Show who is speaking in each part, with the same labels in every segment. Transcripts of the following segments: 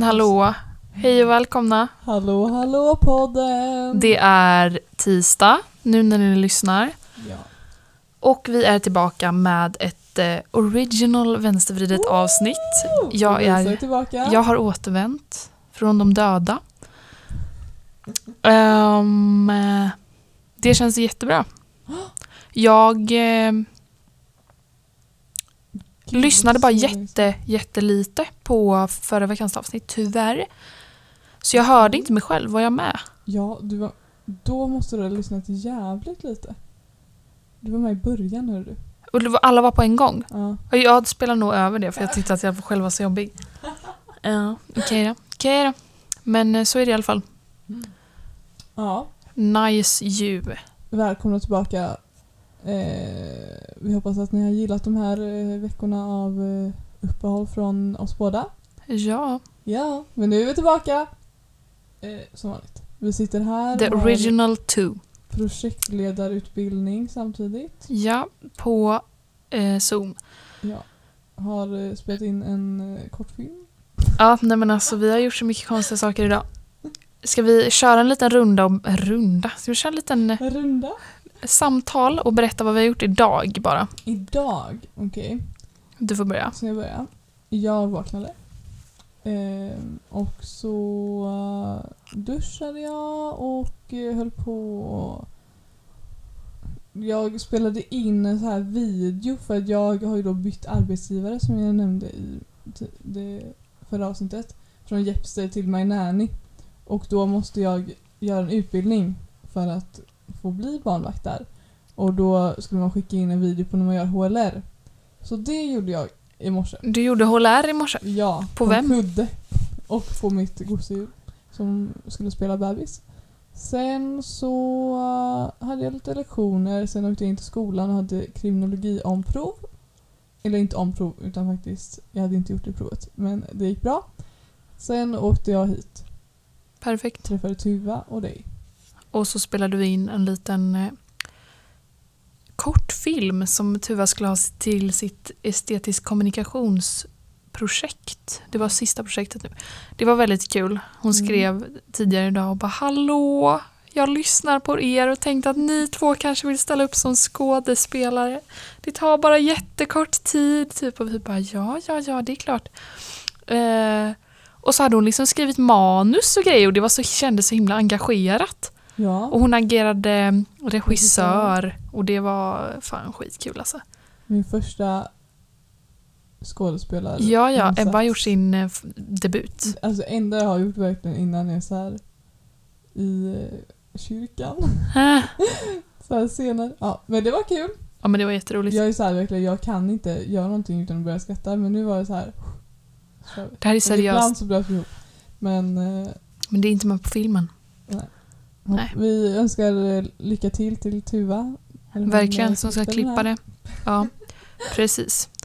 Speaker 1: Men hallå. Hej och välkomna.
Speaker 2: Hallå hallå podden!
Speaker 1: Det är tisdag nu när ni lyssnar.
Speaker 2: Ja.
Speaker 1: Och vi är tillbaka med ett eh, original vänstervridet avsnitt. Jag,
Speaker 2: är tillbaka.
Speaker 1: jag har återvänt från de döda. Eh, det känns jättebra. Jag eh, lyssnade bara jätte, jättelite på förra veckans avsnitt, tyvärr. Så jag hörde inte mig själv, var jag med?
Speaker 2: Ja, du var, då måste du ha lyssnat jävligt lite. Du var med i början hörde du.
Speaker 1: Och var, alla var på en gång.
Speaker 2: Ja.
Speaker 1: Och jag spelar nog över det för jag tyckte att jag själv var så jobbig. Ja, okej då. Okej då. Men eh, så är det i alla fall.
Speaker 2: ja.
Speaker 1: Nice you.
Speaker 2: Välkomna tillbaka. Eh, vi hoppas att ni har gillat de här eh, veckorna av eh, uppehåll från oss båda.
Speaker 1: Ja,
Speaker 2: Ja, men nu är vi tillbaka. Eh, som vanligt. Vi sitter här
Speaker 1: the original two.
Speaker 2: projektledarutbildning samtidigt.
Speaker 1: Ja, på eh, Zoom.
Speaker 2: Ja. Har eh, spelat in en kortfilm.
Speaker 1: Ja, nej men alltså vi har gjort så mycket konstiga saker idag. Ska vi köra en liten runda om... Runda? Ska vi köra en liten
Speaker 2: En runda.
Speaker 1: Samtal och berätta vad vi har gjort idag bara?
Speaker 2: Idag, okej.
Speaker 1: Du får börja.
Speaker 2: Ska jag börja? Jag vaknade. Ehm, och så eh, duschade jag och eh, höll på Jag spelade in en så här video för att jag har ju då bytt arbetsgivare som jag nämnde i det förra avsnittet. Från Jepster till My Nanny. Och då måste jag göra en utbildning för att få bli barnvakt där. Och då skulle man skicka in en video på när man gör HLR. Så det gjorde jag i morse.
Speaker 1: Du gjorde HLR i morse.
Speaker 2: Ja,
Speaker 1: På vem?
Speaker 2: kudde. Och på mitt gosedjur som skulle spela bebis. Sen så uh, hade jag lite lektioner, sen åkte jag in till skolan och hade kriminologi om prov. Eller inte om prov, utan faktiskt, jag hade inte gjort det provet. Men det gick bra. Sen åkte jag hit,
Speaker 1: Perfekt.
Speaker 2: träffade Tuva och dig.
Speaker 1: Och så spelade vi in en liten eh, kortfilm som Tuva skulle ha till sitt estetisk kommunikationsprojekt. Det var sista projektet nu. Det var väldigt kul. Hon
Speaker 2: Mm.
Speaker 1: skrev tidigare idag och bara Hallå! Jag lyssnar på er och tänkte att ni två kanske vill ställa upp som skådespelare. Det tar bara jättekort tid. Typ. Och vi bara ja, ja, ja, det är klart. Eh, och så hade hon liksom skrivit manus och grejer och det var så, kändes så himla engagerat.
Speaker 2: Ja,
Speaker 1: Och hon agerade regissör och det var fan skitkul alltså.
Speaker 2: min första skådespelare.
Speaker 1: Ja, ja. Ebba har gjort sin eh, debut.
Speaker 2: Alltså enda jag har gjort verkligen innan är så här i eh, kyrkan.
Speaker 1: Äh.
Speaker 2: Så här scener. Ja, men det var kul.
Speaker 1: Ja men det var jätteroligt.
Speaker 2: Jag är så här verkligen, jag kan inte göra någonting utan att börja skratta men nu var det så här.
Speaker 1: Det här är
Speaker 2: Ibland
Speaker 1: seriöst.
Speaker 2: så bröt vi ihop. Men eh,
Speaker 1: Men det är inte med på filmen. Nej.
Speaker 2: vi önskar lycka till till Tuva.
Speaker 1: Verkligen, som ska klippa det. Ja, precis.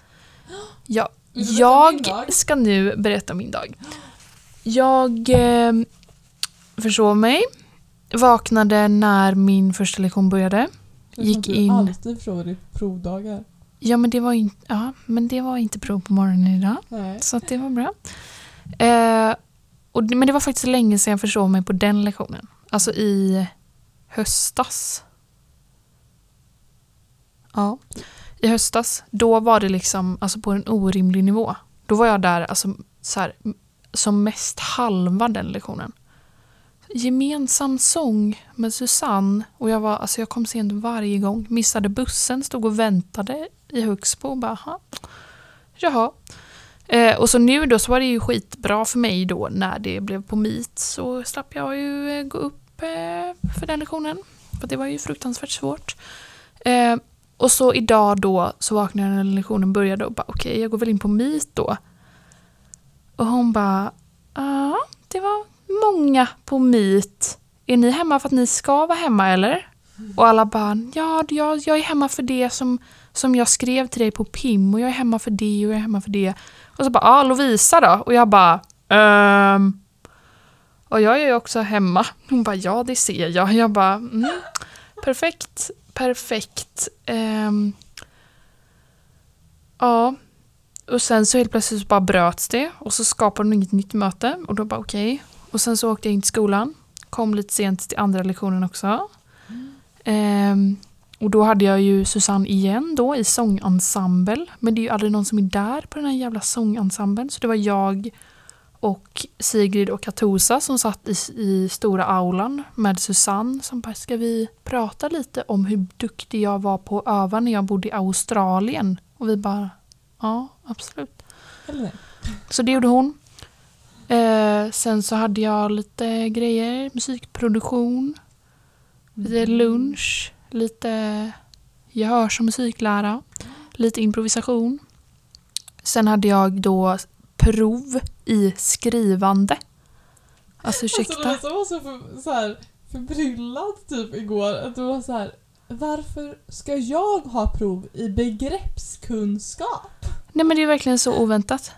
Speaker 1: Ja, jag ska nu berätta min dag. Jag eh, försov mig, vaknade när min första lektion började. Gick
Speaker 2: att du
Speaker 1: in-
Speaker 2: alltid förstår i provdagar.
Speaker 1: Ja, men det var, in, ja, men det var inte prov på morgonen idag.
Speaker 2: Nej.
Speaker 1: Så det var bra. Eh, och, men det var faktiskt länge sedan jag försov mig på den lektionen. Alltså i höstas. Ja, i höstas. Då var det liksom alltså på en orimlig nivå. Då var jag där alltså, så här, som mest halva den lektionen. Gemensam sång med Susanne och jag, var, alltså jag kom sent varje gång. Missade bussen, stod och väntade i Högsbo och bara "Aha, jaha. Eh, och så nu då så var det ju skitbra för mig då när det blev på Meet så slapp jag ju gå upp Eh, för den lektionen. För det var ju fruktansvärt svårt. Eh, och så idag då så vaknade jag när lektionen började och bara okej jag går väl in på Meet då. Och hon bara ja det var många på Meet. Är ni hemma för att ni ska vara hemma eller? Och alla bara ja jag, jag är hemma för det som, som jag skrev till dig på PIM och jag är hemma för det och jag är hemma för det. Och så bara, ja Lovisa då? Och jag bara, ehm. Och jag är ju också hemma. Hon bara, ja det ser jag. Jag bara, mm, perfekt, perfekt. Ehm. ja, och sen så helt plötsligt så bara bröts det och så skapade hon inget nytt möte och då bara okej. Och sen så åkte jag in till skolan. Kom lite sent till andra lektionen också. Ehm, och då hade jag ju Susanne igen då i sångensemble. Men det är ju aldrig någon som är där på den här jävla sångensemblen. Så det var jag och Sigrid och Katosa som satt i, i stora aulan med Susanne som bara, ska vi prata lite om hur duktig jag var på att öva när jag bodde i Australien? Och vi bara, ja absolut.
Speaker 2: Eller?
Speaker 1: Så det gjorde hon. Eh, sen så hade jag lite grejer, musikproduktion, lite lunch, lite gehörs och musiklära, lite improvisation. Sen hade jag då prov i skrivande. Alltså ursäkta.
Speaker 2: Alltså, var så, för, så här, förbryllad typ igår. Att det var så här, varför ska jag ha prov i begreppskunskap?
Speaker 1: Nej men det är verkligen så oväntat.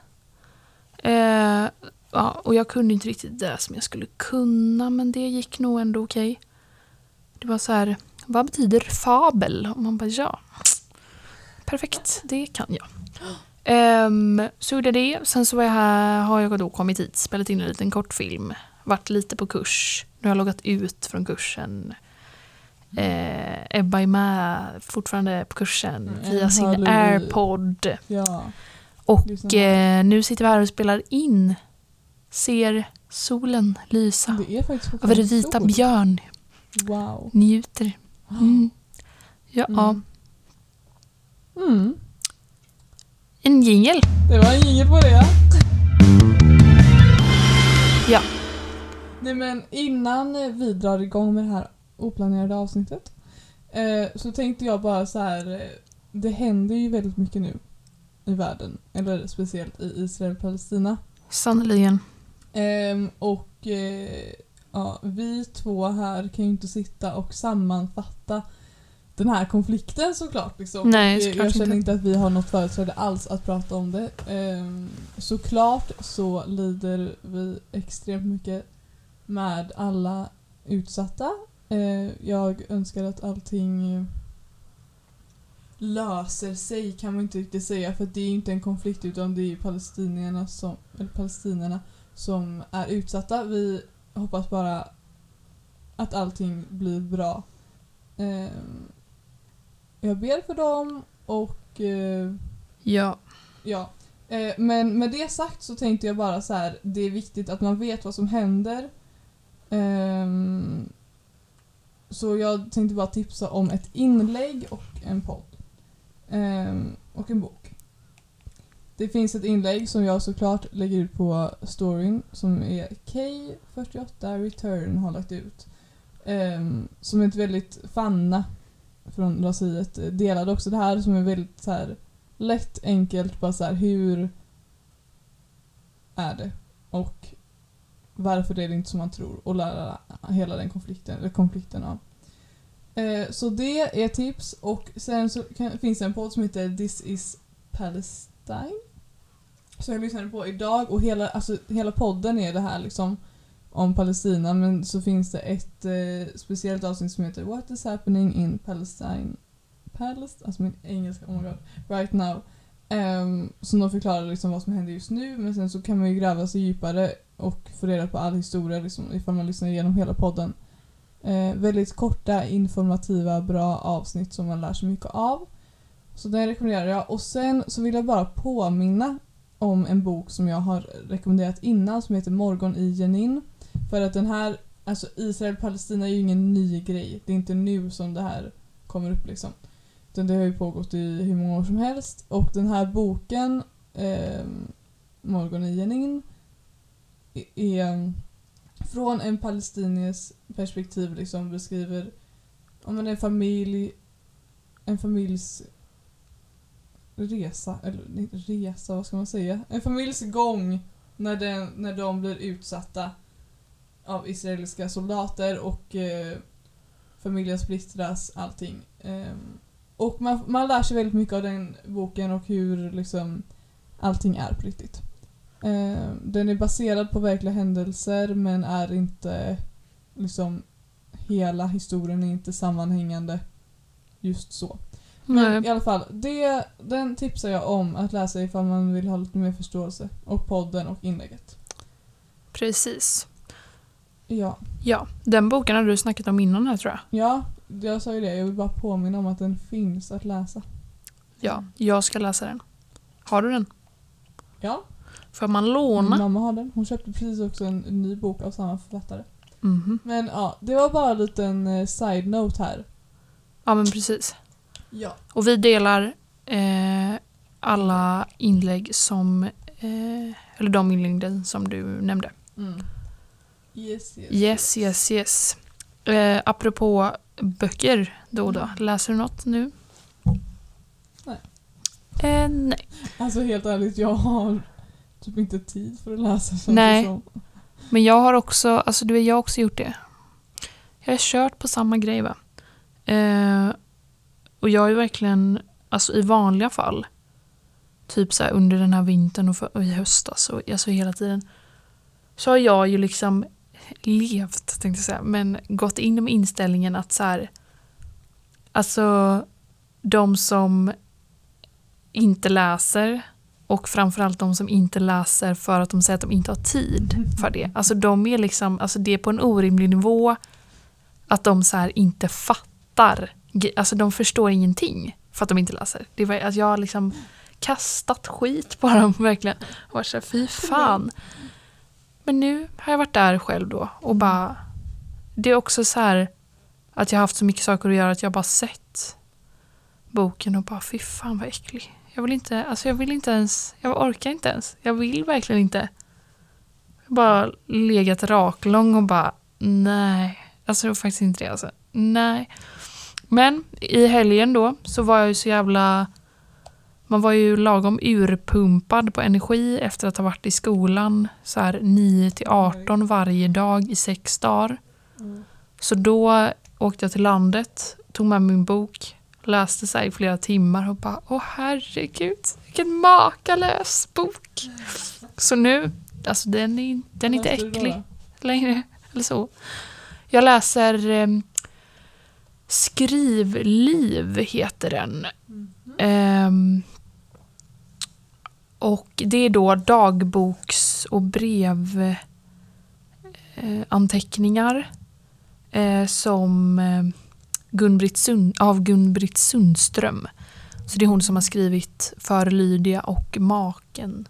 Speaker 1: Eh, ja, och jag kunde inte riktigt det som jag skulle kunna men det gick nog ändå okej. Det var så här, vad betyder fabel? Och man bara ja. Perfekt, det kan jag. Um, så gjorde jag det. Sen så var jag här, har jag då kommit hit, spelat in en liten kortfilm. Varit lite på kurs. Nu har jag loggat ut från kursen. Eh, Ebba är med fortfarande på kursen
Speaker 2: Mm,
Speaker 1: via sin
Speaker 2: halleluja.
Speaker 1: airpod.
Speaker 2: Ja.
Speaker 1: Och eh, nu sitter vi här och spelar in. Ser solen lysa
Speaker 2: Det
Speaker 1: över
Speaker 2: fortfarande
Speaker 1: vita
Speaker 2: sol.
Speaker 1: björn.
Speaker 2: Wow.
Speaker 1: Njuter. Mm. Ja,
Speaker 2: Mm.
Speaker 1: En jingel.
Speaker 2: Det var en jingel på det.
Speaker 1: Ja.
Speaker 2: Nej men innan vi drar igång med det här oplanerade avsnittet eh, så tänkte jag bara så här. eh, Det händer ju väldigt mycket nu i världen. Eller speciellt i Israel och Palestina.
Speaker 1: Sannerligen.
Speaker 2: Ehm, och eh, ja, vi två här kan ju inte sitta och sammanfatta den här konflikten såklart. Liksom.
Speaker 1: Nej, såklart
Speaker 2: jag känner
Speaker 1: inte.
Speaker 2: inte att vi har något företräde alls att prata om det. Ehm, såklart så lider vi extremt mycket med alla utsatta. Eh, jag önskar att allting löser sig kan man inte riktigt säga för det är inte en konflikt utan det är palestinierna som, eller palestinierna som är utsatta. Vi hoppas bara att allting blir bra. Ehm, jag ber för dem och eh,
Speaker 1: Ja.
Speaker 2: ja. Eh, men med det sagt så tänkte jag bara så här, det är viktigt att man vet vad som händer. Ehm, så jag tänkte bara tipsa om ett inlägg och en podd. Ehm, och en bok. Det finns ett inlägg som jag såklart lägger ut på storyn som är K48 Return har lagt ut. Ehm, som är ett väldigt Fanna från raseriet eh, delade också det här som är väldigt så här lätt, enkelt, bara så här hur är det? Och varför är det inte som man tror? Och lära hela den konflikten, eller konflikten av. Eh, så det är tips och sen så kan, finns det en podd som heter This is Palestine. Som jag lyssnade på idag och hela, alltså, hela podden är det här liksom om Palestina men så finns det ett eh, speciellt avsnitt som heter What is happening in Palestine Palest, alltså min engelska, oh my god, right now. Um, som de förklarar liksom vad som händer just nu men sen så kan man ju gräva sig djupare och få reda på all historia liksom, ifall man lyssnar igenom hela podden. Eh, väldigt korta, informativa, bra avsnitt som man lär sig mycket av. Så den rekommenderar jag. Och sen så vill jag bara påminna om en bok som jag har rekommenderat innan som heter Morgon i Jenin. För att den här, alltså Israel-Palestina är ju ingen ny grej. Det är inte nu som det här kommer upp liksom. Utan det har ju pågått i hur många år som helst. Och den här boken, eh, Morgon i Jenin, är- ehm, från en palestiniers perspektiv liksom beskriver om man en familj, en familjs resa, eller resa, vad ska man säga? En familjs gång när, den, när de blir utsatta av israeliska soldater och eh, familjen splittras, allting. Ehm, och man, man lär sig väldigt mycket av den boken och hur liksom allting är på riktigt. Ehm, den är baserad på verkliga händelser men är inte liksom hela historien är inte sammanhängande just så. Men
Speaker 1: Nej.
Speaker 2: i alla fall, det, den tipsar jag om att läsa ifall man vill ha lite mer förståelse. Och podden och inlägget.
Speaker 1: Precis.
Speaker 2: Ja.
Speaker 1: Ja, den boken har du snackat om innan här tror jag.
Speaker 2: Ja, jag sa ju det. Jag vill bara påminna om att den finns att läsa.
Speaker 1: Ja, jag ska läsa den. Har du den?
Speaker 2: Ja,
Speaker 1: Får man låna?
Speaker 2: mamma har den. Hon köpte precis också en ny bok av samma författare.
Speaker 1: Mhm.
Speaker 2: Men ja, det var bara en liten eh, side-note här.
Speaker 1: Ja, men precis.
Speaker 2: Ja.
Speaker 1: Och vi delar eh, alla inlägg som, eh, eller de inläggen som du nämnde.
Speaker 2: Mm. Yes, yes.
Speaker 1: Yes, yes, yes. Eh, apropå böcker då och då.
Speaker 2: Mm.
Speaker 1: Läser du något nu?
Speaker 2: Nej.
Speaker 1: Eh, nej.
Speaker 2: Alltså helt ärligt, jag har typ inte tid för att läsa sånt
Speaker 1: Nej.
Speaker 2: som.
Speaker 1: Men jag har också, alltså du vet, jag har också gjort det. Jag har kört på samma grej va. Eh, och jag är verkligen, alltså i vanliga fall, typ så under den här vintern och, för, och i höstas och alltså hela tiden, så har jag ju liksom levt, tänkte jag säga, men gått in med inställningen att så här, alltså de som inte läser och framförallt de som inte läser för att de säger att de inte har tid för det. Alltså de är liksom, alltså det är på en orimlig nivå att de så inte fattar. Alltså de förstår ingenting för att de inte läser. Det var, alltså jag har liksom kastat skit på dem verkligen. Och så här, fy fan. Men nu har jag varit där själv då och bara det är också så här att jag har haft så mycket saker att göra att jag bara sett boken och bara fy fan vad äcklig. Jag vill inte, alltså jag vill inte ens, jag orkar inte ens. Jag vill verkligen inte. Jag har bara legat raklång och bara nej. Alltså det var faktiskt inte det alltså. Nej. Men i helgen då så var jag ju så jävla man var ju lagom urpumpad på energi efter att ha varit i skolan så här 9 till 18 varje dag i sex dagar.
Speaker 2: Mm.
Speaker 1: Så då åkte jag till landet, tog med min bok, läste så i flera timmar och bara åh herregud, vilken makalös bok. Så nu, alltså den är, den är inte äcklig längre. Eller så. Jag läser eh, Skrivliv heter den. Ehm, och det är då dagboks och brevanteckningar eh, eh, som eh, Gun-Britt Sund, av Gun-Britt Sundström. Så det är hon som har skrivit För Lydia och Maken.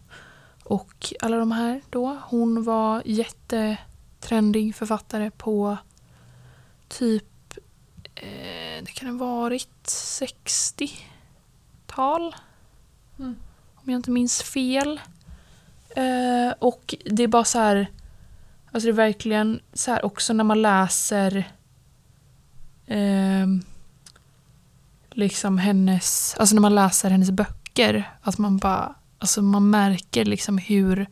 Speaker 1: Och alla de här då. Hon var jättetrendig författare på typ eh, det kan ha varit 60-tal.
Speaker 2: Mm.
Speaker 1: Om jag inte minns fel. Eh, och det är bara så här. Alltså det är verkligen så här också när man läser eh, liksom hennes, alltså när man läser hennes böcker, att man bara, alltså man märker liksom hur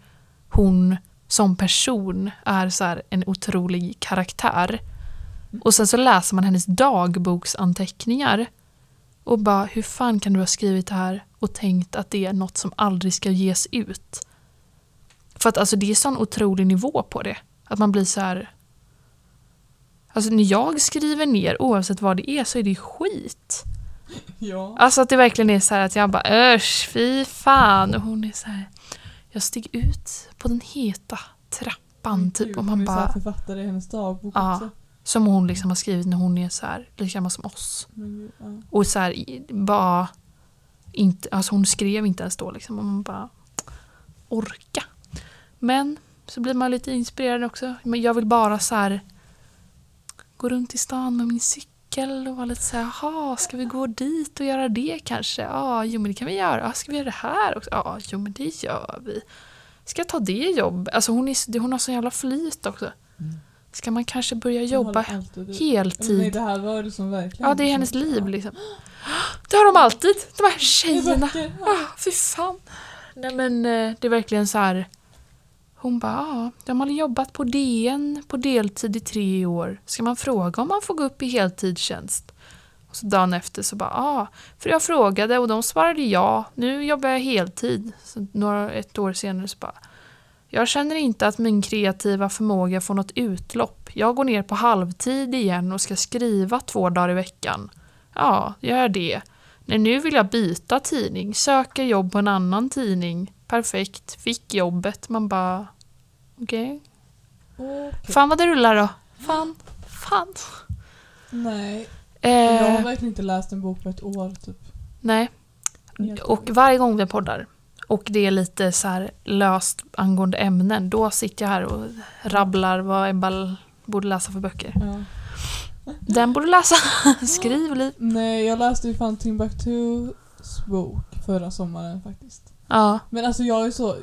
Speaker 1: hon som person är så här en otrolig karaktär. Och sen så läser man hennes dagboksanteckningar och bara, hur fan kan du ha skrivit det här och tänkt att det är något som aldrig ska ges ut? För att alltså det är sån otrolig nivå på det. Att man blir så här... Alltså när jag skriver ner oavsett vad det är så är det skit.
Speaker 2: Ja.
Speaker 1: Alltså att det verkligen är så här att jag bara ösch, fy fan. Och hon är så här, jag steg ut på den heta trappan typ.
Speaker 2: Gud,
Speaker 1: Och man bara,
Speaker 2: författare i hennes dagbok
Speaker 1: Ja.
Speaker 2: också.
Speaker 1: som hon liksom har skrivit när hon är så här, lika gammal som oss.
Speaker 2: Gud, ja.
Speaker 1: Och så här, bara inte, alltså hon skrev inte ens då liksom. Och man bara orka. Men så blir man lite inspirerad också. Men jag vill bara så här gå runt i stan med min cykel och vara lite så här, jaha, ska vi gå dit och göra det kanske? Ja, jo men det kan vi göra. Ah, ska vi göra det här också? Ja, jo men det gör vi. Ska jag ta det jobb? Alltså hon, är, hon har så jävla flyt också.
Speaker 2: Mm.
Speaker 1: Ska man kanske börja jobba heltid?
Speaker 2: Nej, det här var det som verkligen...
Speaker 1: Ja, det är hennes liv liksom. Det har de alltid, de här tjejerna. Ah, fy fan. Nej men eh, det är verkligen så här. Hon bara, ja, de har jobbat på DN på deltid i tre år. Ska man fråga om man får gå upp i heltidstjänst? Och så dagen efter så bara, ja, för jag frågade och de svarade ja. Nu jobbar jag heltid. Så några, ett år senare så bara, jag känner inte att min kreativa förmåga får något utlopp. Jag går ner på halvtid igen och ska skriva två dagar i veckan. Ja, gör det. Nej, nu vill jag byta tidning. Söker jobb på en annan tidning. Perfekt. Fick jobbet. Man bara... Okej.
Speaker 2: Okej.
Speaker 1: Fan vad det rullar då. Fan. Fan.
Speaker 2: Nej, jag har
Speaker 1: Eh,
Speaker 2: verkligen inte läst en bok på ett år typ.
Speaker 1: nej. Och varje gång vi poddar och det är lite så löst angående ämnen, då sitter jag här och rabblar vad Ebba borde läsa för böcker.
Speaker 2: Ja.
Speaker 1: Den borde läsa. Skriv Liv.
Speaker 2: Nej, jag läste ju fan Timbuktus bok förra sommaren faktiskt.
Speaker 1: Ja.
Speaker 2: Men alltså jag är så,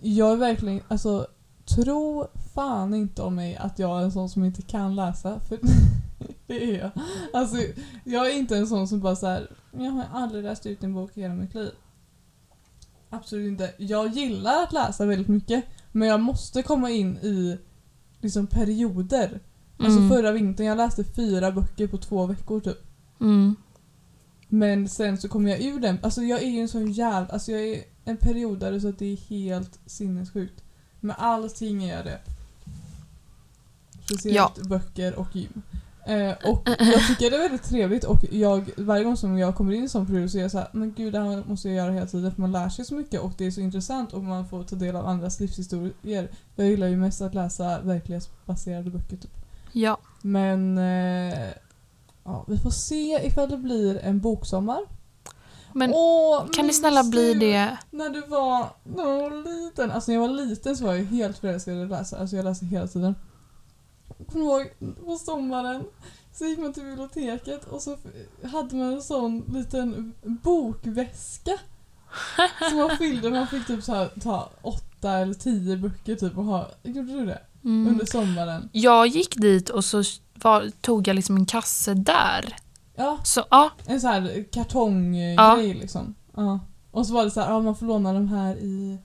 Speaker 2: jag är verkligen, alltså tro fan inte om mig att jag är en sån som inte kan läsa. För det är jag. Alltså jag är inte en sån som bara så här. jag har aldrig läst ut en bok i hela mitt liv. Absolut inte. Jag gillar att läsa väldigt mycket. Men jag måste komma in i liksom perioder. Alltså
Speaker 1: Mm.
Speaker 2: förra vintern, jag läste fyra böcker på två veckor typ.
Speaker 1: Mm.
Speaker 2: Men sen så kommer jag ur den. Alltså jag är ju en sån jävla... Alltså jag är en periodare så att det är helt sinnessjukt. Med allting är jag det. Speciellt
Speaker 1: Ja.
Speaker 2: böcker och gym. Eh, och jag tycker det är väldigt trevligt och jag, varje gång som jag kommer in sån period så är jag såhär, men gud det här måste jag göra hela tiden för man lär sig så mycket och det är så intressant och man får ta del av andras livshistorier. Jag gillar ju mest att läsa verklighetsbaserade böcker typ.
Speaker 1: Ja.
Speaker 2: Men eh, ja, vi får se ifall det blir en boksommar.
Speaker 1: Men
Speaker 2: Åh,
Speaker 1: kan det snälla bli det?
Speaker 2: När du var, när du var liten. Alltså när jag var liten så var jag helt förälskad i att läsa. Alltså jag läste hela tiden. Kommer ihåg på sommaren så gick man till biblioteket och så hade man en sån liten bokväska. som man fyllde. Man fick typ så här, ta åtta eller tio böcker typ och ha. Gjorde du det?
Speaker 1: Mm.
Speaker 2: Under sommaren?
Speaker 1: Jag gick dit och så var, tog jag liksom en kasse där.
Speaker 2: Ja,
Speaker 1: Så ja,
Speaker 2: En sån här kartonggrej
Speaker 1: Ja.
Speaker 2: liksom. Ja. Och så var det så här, ja man får låna de här i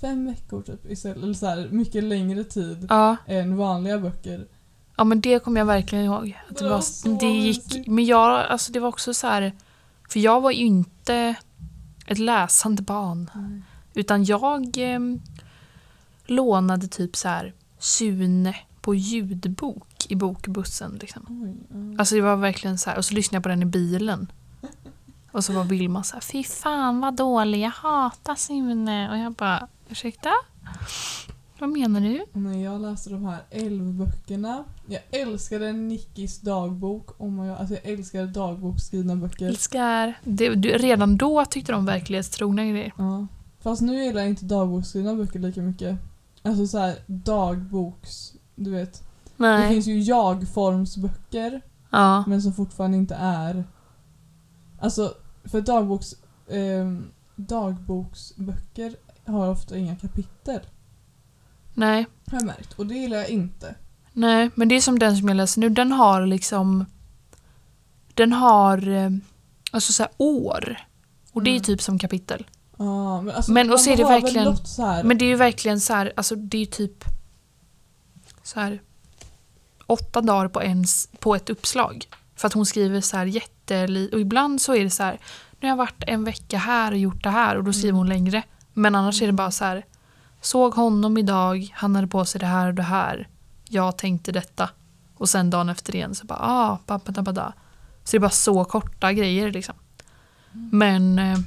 Speaker 2: fem veckor typ istället. Eller så här, mycket längre tid
Speaker 1: ja.
Speaker 2: än vanliga böcker.
Speaker 1: Ja men det kommer jag verkligen ihåg. Att det, var, det gick, men jag, alltså det var också så här. För jag var ju inte ett läsande barn. Utan jag eh, lånade typ så här Sune på ljudbok i bokbussen. Liksom.
Speaker 2: Ja.
Speaker 1: Alltså det var verkligen så här. Och så lyssnade jag på den i bilen. Och så var Vilma så här, fy fan vad dålig, jag hatar Sune. Och jag bara, ursäkta? Vad menar du?
Speaker 2: Nej, jag läste de här älvböckerna. Jag älskade Nickis dagbok. Oh my God. Alltså jag älskade dagboksskrivna böcker.
Speaker 1: Älskar. Det, du, redan då tyckte de verklighetstrogna grejer.
Speaker 2: Ja. Fast nu gillar jag inte dagboksskrivna böcker lika mycket. Alltså så här dagboks... Du vet. Det
Speaker 1: Nej.
Speaker 2: finns ju jag-formsböcker.
Speaker 1: Ja.
Speaker 2: Men som fortfarande inte är... Alltså, för dagboks, ehm, dagboksböcker har ofta inga kapitel.
Speaker 1: Nej.
Speaker 2: Har jag märkt. Och det gillar jag inte.
Speaker 1: Nej, men det är som den som jag läser nu. Den har liksom... Den har eh, alltså så här år. Och det är
Speaker 2: Mm.
Speaker 1: typ som kapitel.
Speaker 2: Ja, men alltså,
Speaker 1: Men och så är det verkligen- Men det är ju verkligen så här, alltså det är ju typ så här åtta dagar på, ens, på ett uppslag. För att hon skriver så här jätteli... Och ibland så är det så här, nu har jag varit en vecka här och gjort det här och då skriver hon längre. Men annars är det bara så här, såg honom idag, han hade på sig det här och det här. Jag tänkte detta. Och sen dagen efter igen så bara, ah, babadabada. Så det är bara så korta grejer liksom. Men, eh,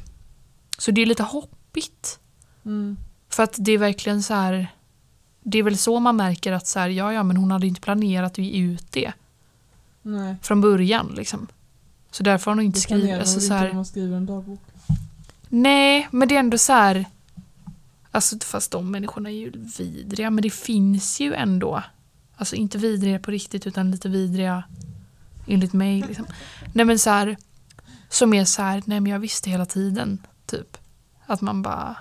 Speaker 1: så det är lite hoppigt.
Speaker 2: mm,
Speaker 1: För att det är verkligen så här. Det är väl så man märker att så här, ja, ja, men hon hade inte planerat ut det
Speaker 2: nej.
Speaker 1: från början. Liksom. Så därför har hon inte skrivit... Alltså, så
Speaker 2: inte när
Speaker 1: här,
Speaker 2: man skriver en dagbok.
Speaker 1: nej, men det är ändå så här... Alltså, fast de människorna är ju vidriga, men det finns ju ändå... Alltså inte vidriga på riktigt, utan lite vidriga enligt mig. Liksom. Nej, men så här... Som är så här, nej men jag visste hela tiden, typ. Att man bara...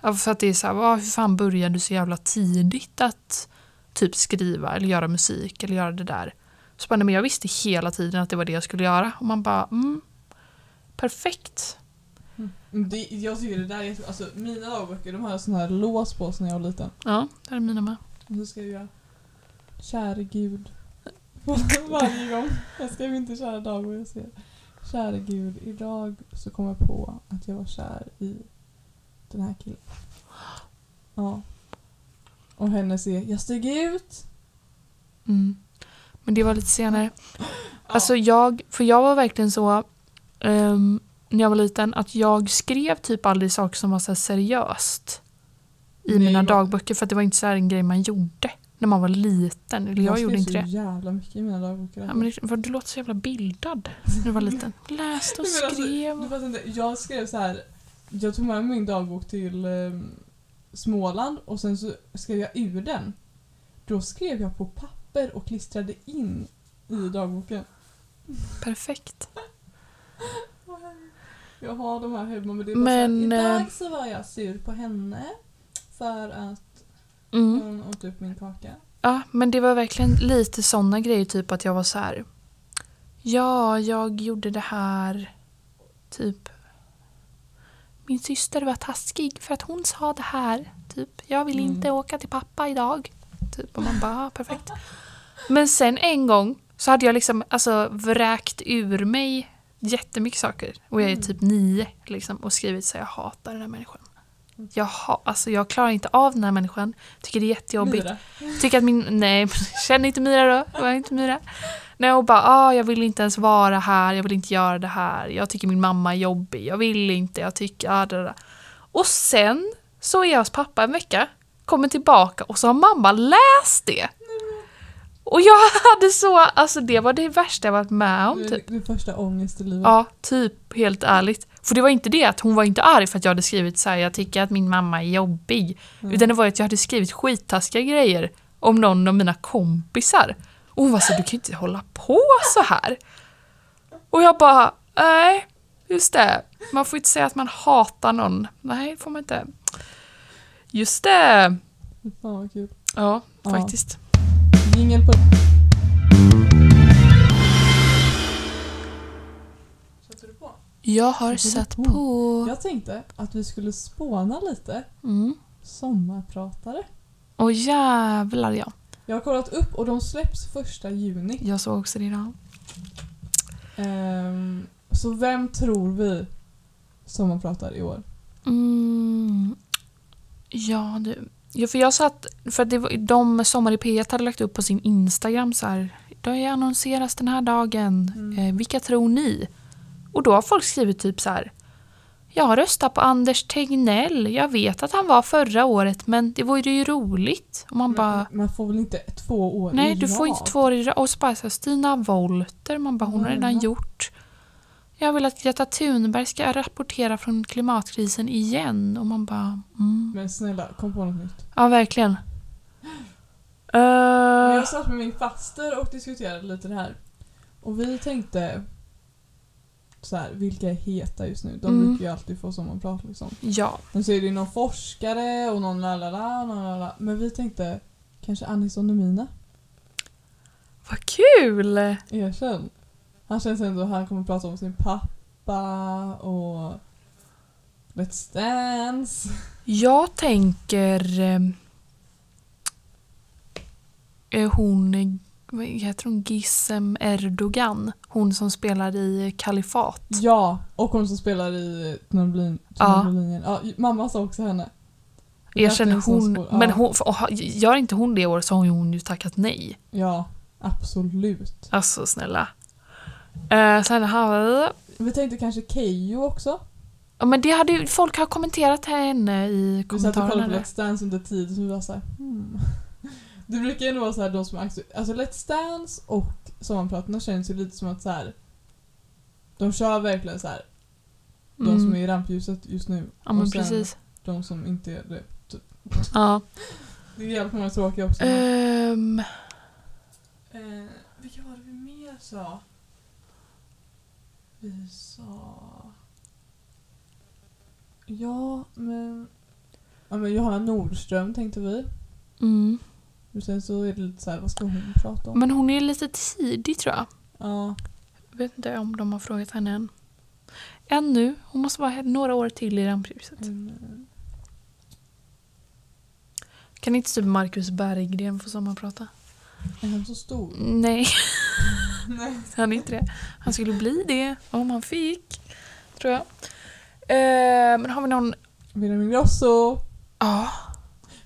Speaker 1: Ja, för att det är så här, hur fan började du så jävla tidigt att typ skriva eller göra musik eller göra det där? Så bara, nej, men jag visste hela tiden att det var det jag skulle göra. Och man bara, mm, perfekt.
Speaker 2: Det, jag tycker det där är... Alltså, mina dagböcker de har sån här lås på sig när jag var liten.
Speaker 1: Ja, det är mina med.
Speaker 2: Och så skrev jag Käre Gud. Varje gång. Jag skrev inte kära dagbok, jag skrev Käre Gud, idag så kom jag på att jag var kär i den här killen. Ja. Och hennes är Jag steg ut.
Speaker 1: Mm. Men det var lite senare. Alltså jag, för jag var verkligen så, ehm, när jag var liten att jag skrev typ aldrig saker som var så seriöst i
Speaker 2: Nej,
Speaker 1: mina dagböcker för att det var inte så här en grej man gjorde när man var liten. Eller jag, gjorde
Speaker 2: skrev
Speaker 1: inte
Speaker 2: så
Speaker 1: det.
Speaker 2: jävla mycket i mina dagböcker.
Speaker 1: Ja, men det, du låter så jävla bildad när du var liten. Läste och
Speaker 2: alltså,
Speaker 1: skrev.
Speaker 2: Du fattar inte, jag skrev så här. Jag tog med min dagbok till eh, Småland och sen så skrev jag ur den. Då skrev jag på papper och klistrade in i dagboken.
Speaker 1: Perfekt.
Speaker 2: Jag har de här hemma men det är
Speaker 1: Men,
Speaker 2: bara så här,
Speaker 1: eh,
Speaker 2: Idag så var jag sur på henne för att
Speaker 1: Mm.
Speaker 2: hon åt upp min kaka.
Speaker 1: Ja, men det var verkligen lite såna grejer, typ att jag var så här. Ja, jag gjorde det här. Typ. Min syster var taskig för att hon sa det här. Typ, jag vill
Speaker 2: Mm.
Speaker 1: inte åka till pappa idag. Typ, och man bara, ah, perfekt. Men sen en gång så hade jag liksom alltså vräkt ur mig jättemycket saker. Och jag är
Speaker 2: Mm.
Speaker 1: typ nio liksom, och skrivit så jag hatar den här människan. Jag, ha, alltså, jag klarar inte av den här människan. Tycker det är jättejobbigt.
Speaker 2: Myra.
Speaker 1: Tycker att min... Nej, känner inte Mira då. Var inte Mira. Nej, och bara ah, jag vill inte ens vara här, jag vill inte göra det här. Jag tycker min mamma är jobbig, jag vill inte, jag tycker... Ah, det, det. Och sen så är jag hos pappa en vecka, kommer tillbaka och så har mamma läst det. Och jag hade så... Alltså det var det värsta jag varit med om. Typ.
Speaker 2: det första ångest i livet.
Speaker 1: Ja, typ helt ärligt. För det var inte det att hon var inte arg för att jag hade skrivit så här, jag tycker att min mamma är jobbig.
Speaker 2: Mm.
Speaker 1: Utan det var att jag hade skrivit skittaskiga grejer om någon av mina kompisar. Och hon var så du kan ju inte hålla på så här. Och jag bara, nej, just det. Man får inte säga att man hatar någon. Nej, det får man inte. Just det.
Speaker 2: Fan vad kul.
Speaker 1: Ja,
Speaker 2: Ja. Jingel på... Sätter du på?
Speaker 1: Jag har satt
Speaker 2: på? Jag tänkte att vi skulle spåna lite
Speaker 1: Mm.
Speaker 2: sommarpratare.
Speaker 1: Och jävlar ja.
Speaker 2: Jag har kollat upp och de släpps första juni.
Speaker 1: Jag såg också det idag.
Speaker 2: Ehm, så vem tror vi sommarpratar i år?
Speaker 1: Mm. Ja, du. Ja, för jag satt, för det var, de Sommar i P1 hade lagt upp på sin Instagram så här. Då är annonseras den här dagen.
Speaker 2: Mm.
Speaker 1: Eh, vilka tror ni? Och då har folk skrivit typ så här. Jag röstar på Anders Tegnell. Jag vet att han var förra året men det vore ju roligt. Och man bara,
Speaker 2: man får väl inte två år
Speaker 1: nej
Speaker 2: i
Speaker 1: du får
Speaker 2: rad?
Speaker 1: inte två år i rad. Och så bara så här, Stina Wolter. Man bara, hon har redan
Speaker 2: Ja.
Speaker 1: gjort. Jag vill att Greta Thunberg ska rapportera från klimatkrisen igen. Och man bara, mm.
Speaker 2: Men snälla, kom på något nytt.
Speaker 1: Ja, verkligen. Uh,
Speaker 2: Jag satt med min faster och diskuterade lite det här. Och vi tänkte så här, vilka är heta just nu? De
Speaker 1: Mm.
Speaker 2: brukar ju alltid få sommarprat liksom.
Speaker 1: ja.
Speaker 2: Men så är det ju någon forskare och någon lalala, någon lalala. Men vi tänkte kanske Anis och Nemina.
Speaker 1: Vad kul!
Speaker 2: Erkänn. Han känns ändå, han kommer prata om sin pappa och Let's Dance.
Speaker 1: Jag tänker... eh, hon... Vad heter hon? Gissem Erdogan. Hon som spelar i Kalifat.
Speaker 2: Ja, och hon som spelar i Tunnelblin-
Speaker 1: Ja.
Speaker 2: Ja. mamma sa också henne. Som
Speaker 1: hon...
Speaker 2: ja.
Speaker 1: Men hon, för, och, gör inte hon det i år så har hon ju tackat nej.
Speaker 2: Ja, absolut.
Speaker 1: Alltså snälla. Uh, sen har
Speaker 2: Vi tänkte kanske Keyyo också.
Speaker 1: Ja, men det hade ju, folk har kommenterat henne i
Speaker 2: Vi satt och kollade
Speaker 1: kommentarerna.
Speaker 2: på. Let's Dance under tid så vi var såhär hmm. Det brukar ju vara såhär de som är aktu- Alltså Let's Dance och Sommarpratarna känns ju lite som att så här. De kör verkligen så här. De som
Speaker 1: Mm.
Speaker 2: är i rampljuset just nu.
Speaker 1: Ja men
Speaker 2: och sen
Speaker 1: precis.
Speaker 2: de som inte är det.
Speaker 1: Ja.
Speaker 2: Det är jävligt många tråkiga också.
Speaker 1: Ehm,
Speaker 2: Eh, vilka var det vi mer sa? Vi sa... Ja, men... Ja, men Johanna Nordström tänkte vi.
Speaker 1: mm.
Speaker 2: Och sen så är det lite så här, vad ska hon prata om?
Speaker 1: Men hon är lite tidig tror jag.
Speaker 2: Ja,
Speaker 1: Jag vet inte om de har frågat henne än. Ännu. Hon måste vara här några år till i rampljuset.
Speaker 2: men,
Speaker 1: Kan inte typ Marcus Berggren få sommarprata?
Speaker 2: Är han så stor?
Speaker 1: Nej,
Speaker 2: Nej.
Speaker 1: han är inte det. Han skulle bli det om han fick. Tror jag. Ehm, men har vi någon...
Speaker 2: Benjamin Grosso.
Speaker 1: Ja,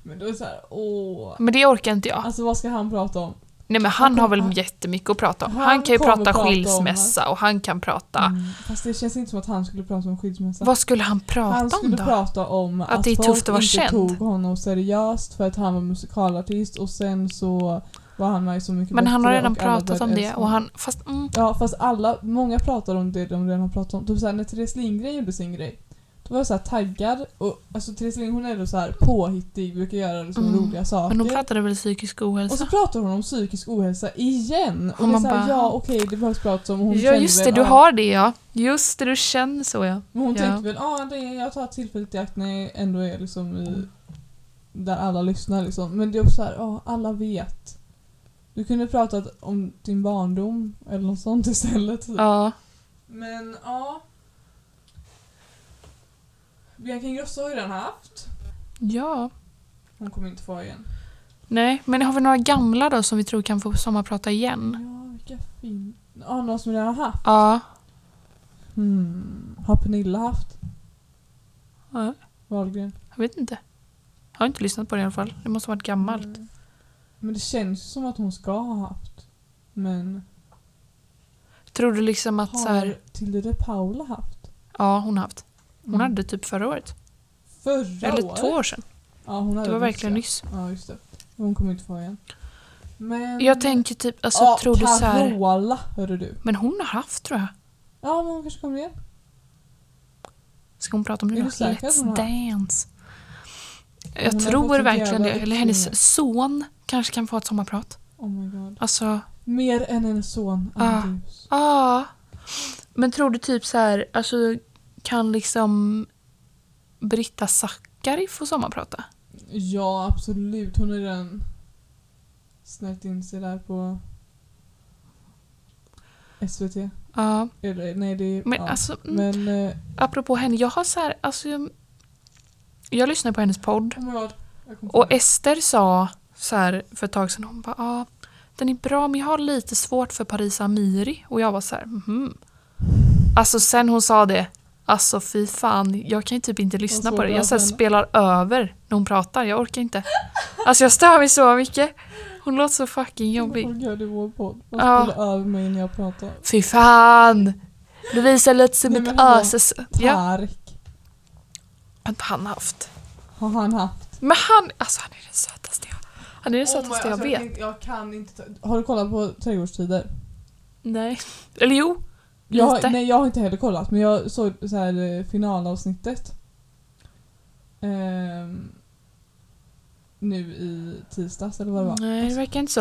Speaker 2: Men då är det så här, åh.
Speaker 1: men det orkar inte jag.
Speaker 2: Alltså vad ska han prata om?
Speaker 1: Nej men han
Speaker 2: Han
Speaker 1: har väl jättemycket att prata om.
Speaker 2: Han
Speaker 1: Han kan ju prata skilsmässa och han kan prata...
Speaker 2: Mm. Fast det känns inte som att han skulle prata om skilsmässa.
Speaker 1: Vad skulle han prata
Speaker 2: Han
Speaker 1: om
Speaker 2: skulle
Speaker 1: då?
Speaker 2: prata om att,
Speaker 1: det är
Speaker 2: folk
Speaker 1: tufft att vara
Speaker 2: inte
Speaker 1: känd.
Speaker 2: tog honom seriöst för att han var musikalartist och sen så var han med Så mycket
Speaker 1: Men han har redan
Speaker 2: och
Speaker 1: pratat om det och han... Fast mm,
Speaker 2: Ja fast alla, många pratar om det de redan har pratat om. Typ såhär när Therese Lindgren gjorde sin grej. Då var jag såhär taggad och alltså Therese Lindgren hon är ändå såhär påhittig, brukar göra liksom
Speaker 1: Mm.
Speaker 2: roliga saker.
Speaker 1: men hon pratade väl psykisk
Speaker 2: och
Speaker 1: ohälsa?
Speaker 2: så pratar hon om psykisk ohälsa igen. Och
Speaker 1: Och
Speaker 2: det är såhär,
Speaker 1: bara-
Speaker 2: ja okej det behövs prata om. Hon
Speaker 1: Ja just det,
Speaker 2: väl,
Speaker 1: du
Speaker 2: ja,
Speaker 1: har det ja. Just det, du känner så ja.
Speaker 2: Men hon
Speaker 1: Ja.
Speaker 2: tänkte väl, ja det är, jag tar tillfället i akt när jag ändå är liksom i, där alla lyssnar liksom. Men det är också såhär, ja alla vet. Du kunde pratat om din barndom eller något sånt istället.
Speaker 1: Ja.
Speaker 2: Men ja. Bianca Ingrosso har ju redan haft.
Speaker 1: Ja.
Speaker 2: Hon kommer inte få igen.
Speaker 1: Nej, men har vi några gamla då som vi tror kan få sommarprata igen?
Speaker 2: Ja, vilka fin... Ja, någon som redan har haft.
Speaker 1: Ja.
Speaker 2: Hmm. Har Pernilla haft?
Speaker 1: ja.
Speaker 2: Wahlgren?
Speaker 1: Jag vet inte. Jag har inte lyssnat på det i alla fall. Det måste ha varit gammalt.
Speaker 2: Mm. Men det känns ju som att hon ska ha haft. Men
Speaker 1: Tror du liksom att så
Speaker 2: har
Speaker 1: här,
Speaker 2: Tilde de Paula haft?
Speaker 1: Ja, hon har haft. Hon
Speaker 2: Mm.
Speaker 1: hade typ förra året.
Speaker 2: Förra
Speaker 1: Eller
Speaker 2: året?
Speaker 1: två år sedan.
Speaker 2: Ja, hon hade
Speaker 1: Det var verkligen nyss.
Speaker 2: Ja, just det. Hon kommer inte få igen. Men...
Speaker 1: Jag tänker typ, alltså
Speaker 2: ja,
Speaker 1: tror du så här.
Speaker 2: Carola, hörru du.
Speaker 1: Men hon har haft tror jag.
Speaker 2: Ja, men hon kanske kommer igen.
Speaker 1: Ska hon prata om det
Speaker 2: Är
Speaker 1: då?
Speaker 2: du säker att hon
Speaker 1: Let's
Speaker 2: har?
Speaker 1: Dance. Jag
Speaker 2: Hon har fått
Speaker 1: tror verkligen det. Eller hennes son kanske kan få ett sommarprat.
Speaker 2: Oh my god.
Speaker 1: Alltså,
Speaker 2: Mer än en son,
Speaker 1: Ah.
Speaker 2: Andrews.
Speaker 1: ja. Men tror du typ så här, alltså kan liksom Britta Zackari få sommarprata?
Speaker 2: Ja, absolut. Hon har redan snärjt in sig där på SVT.
Speaker 1: Ja.
Speaker 2: Eller nej, det är...
Speaker 1: Men
Speaker 2: ja.
Speaker 1: alltså, mm,
Speaker 2: Men... Eh,
Speaker 1: apropå henne, jag har så här, alltså jag, jag lyssnar på hennes podd
Speaker 2: oh
Speaker 1: och. Ester sa så här för ett tag sedan, hon bara ja, den är bra men jag har lite svårt för Parisa Amiri och jag var så här, mhm. Alltså sen hon sa det, alltså fy fan, jag kan ju typ inte lyssna på det. Jag så spelar över när hon pratar, jag orkar inte. Alltså jag stör mig så mycket. Hon låter så fucking jobbig.
Speaker 2: Folk gör det i vår podd. De
Speaker 1: Ja.
Speaker 2: spelar över mig när jag pratar.
Speaker 1: Fy fan! Lovisa låter som
Speaker 2: Nej,
Speaker 1: ett öses... Ja,
Speaker 2: Tarek.
Speaker 1: att han haft.
Speaker 2: Har han haft?
Speaker 1: Men han, alltså han är den sötaste jag, han är den
Speaker 2: Oh my-
Speaker 1: sötaste jag
Speaker 2: alltså,
Speaker 1: vet.
Speaker 2: jag kan inte ta... Har du kollat på Trädgårdstider?
Speaker 1: Nej. Eller jo,
Speaker 2: Jag, har-
Speaker 1: lite.
Speaker 2: nej, jag har inte heller kollat, men jag såg så här eh, finalavsnittet. Ehm, nu i tisdags eller vad det var.
Speaker 1: Nej, det verkar inte så.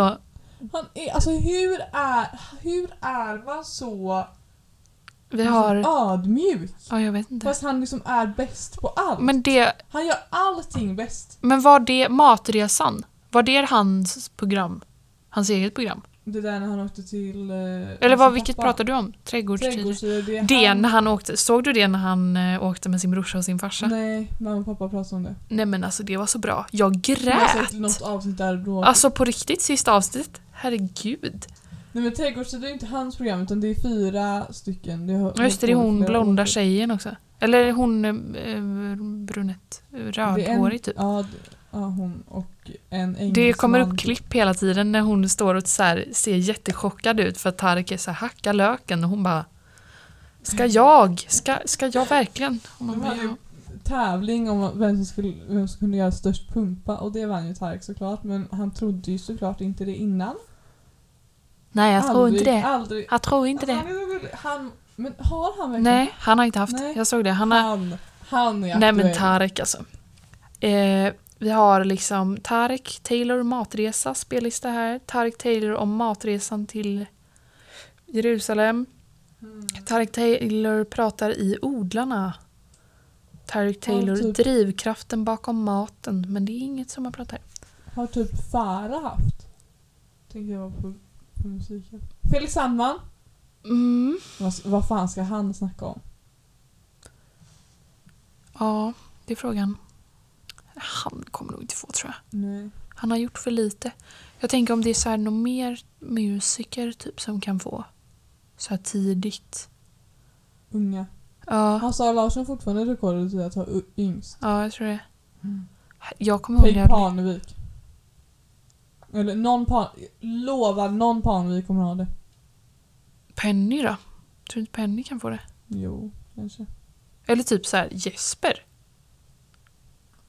Speaker 2: Han är, alltså hur är, hur är man så
Speaker 1: Vi har...
Speaker 2: liksom, ödmjuk?
Speaker 1: Ja, jag vet inte.
Speaker 2: Fast han liksom är bäst på allt.
Speaker 1: Men det,
Speaker 2: Han gör allting bäst.
Speaker 1: men var det Matresan? Var det hans program? Hans eget program?
Speaker 2: Det där när han åkte till... eh,
Speaker 1: Eller vad, vilket
Speaker 2: pappa.
Speaker 1: pratar du om? Trädgårdstider?
Speaker 2: Trädgårdstider, det
Speaker 1: Det
Speaker 2: han.
Speaker 1: när han åkte, såg du det när han eh, åkte med sin brorsa och sin farsa? Nej.
Speaker 2: Nej, mamma och pappa pratade om det.
Speaker 1: men alltså det var så bra. Jag
Speaker 2: Jag har
Speaker 1: grät!
Speaker 2: sett något avsnitt där då.
Speaker 1: Alltså på riktigt, sista avsnittet. Herregud.
Speaker 2: Nej men Trädgårdstider är inte hans program utan det är fyra stycken. Det har,
Speaker 1: just det, det är hon blonda
Speaker 2: år.
Speaker 1: tjejen också. Eller hon eh, brunett,
Speaker 2: Det är en-
Speaker 1: rödhårig typ.
Speaker 2: Ja, d- ja, hon och en engelsman.
Speaker 1: Det kommer upp klipp hela tiden när hon står och så här, ser jättechockad ut för att Tarek är så här, hacka löken och hon bara Ska jag? Ska, ska jag verkligen? Och man bara, ja.
Speaker 2: tävling om vem som, skulle, vem som kunde göra störst pumpa och det vann ju Tarek såklart men han trodde ju såklart inte det innan.
Speaker 1: Nej jag tror inte det.
Speaker 2: Aldrig.
Speaker 1: Jag tror inte
Speaker 2: Alltså,
Speaker 1: det.
Speaker 2: Han men har han verkligen?
Speaker 1: Nej, han har inte haft.
Speaker 2: Nej.
Speaker 1: Jag såg det. Han har,
Speaker 2: Han, han är
Speaker 1: nej men
Speaker 2: aktuell.
Speaker 1: Tarek alltså. Eh, vi har liksom Tarek Taylor matresa spellista här. Tarek Taylor om matresan till Jerusalem.
Speaker 2: Mm.
Speaker 1: Tarek Taylor pratar i Odlarna. Tarek Taylor,
Speaker 2: typ.
Speaker 1: drivkraften bakom maten. Men det är inget som man pratar.
Speaker 2: Har typ Farah haft? Tänkte jag på, på musiken. Felix Sandman?
Speaker 1: Mm.
Speaker 2: Vad, vad fan ska han snacka om?
Speaker 1: Ja, det är frågan. Han kommer nog inte få tror jag.
Speaker 2: Nej.
Speaker 1: Han har gjort för lite. Jag tänker om det är så här någon mer musiker typ som kan få så här tidigt.
Speaker 2: Unga.
Speaker 1: Ja,
Speaker 2: Har Sara Larsson fortfarande rekordet i att ha yngst?
Speaker 1: ja jag tror det.
Speaker 2: Mm.
Speaker 1: Jag kommer ihåg
Speaker 2: Peg. Parnevik. Eller någon pan... Lovar någon Parnevik kommer ha det.
Speaker 1: Penny då? Tror du inte Penny kan få det?
Speaker 2: Jo, kanske.
Speaker 1: Eller typ så här Jesper.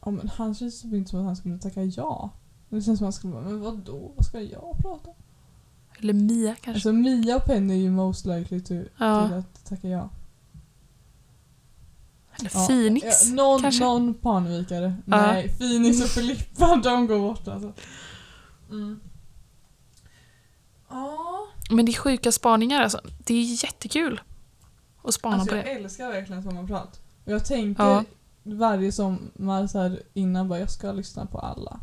Speaker 2: Ja, men han känns typ inte som att han skulle tacka ja. Det känns som att han skulle bara, men vadå? Vad ska jag prata om?
Speaker 1: Eller Mia kanske.
Speaker 2: Alltså Mia och Penny är ju most likely to,
Speaker 1: Ja.
Speaker 2: till att tacka ja.
Speaker 1: Eller
Speaker 2: ja.
Speaker 1: Phoenix.
Speaker 2: Ja, någon,
Speaker 1: kanske.
Speaker 2: någon Parnevikare.
Speaker 1: Ja.
Speaker 2: Nej, Phoenix och Filippa, de går bort alltså. Mm. Ja.
Speaker 1: Men det är sjuka spaningar alltså. Det är jättekul att spana
Speaker 2: Alltså
Speaker 1: på
Speaker 2: jag
Speaker 1: det.
Speaker 2: älskar verkligen sommarprat. Och jag tänker. Varje sommar så här innan bara jag ska lyssna på alla.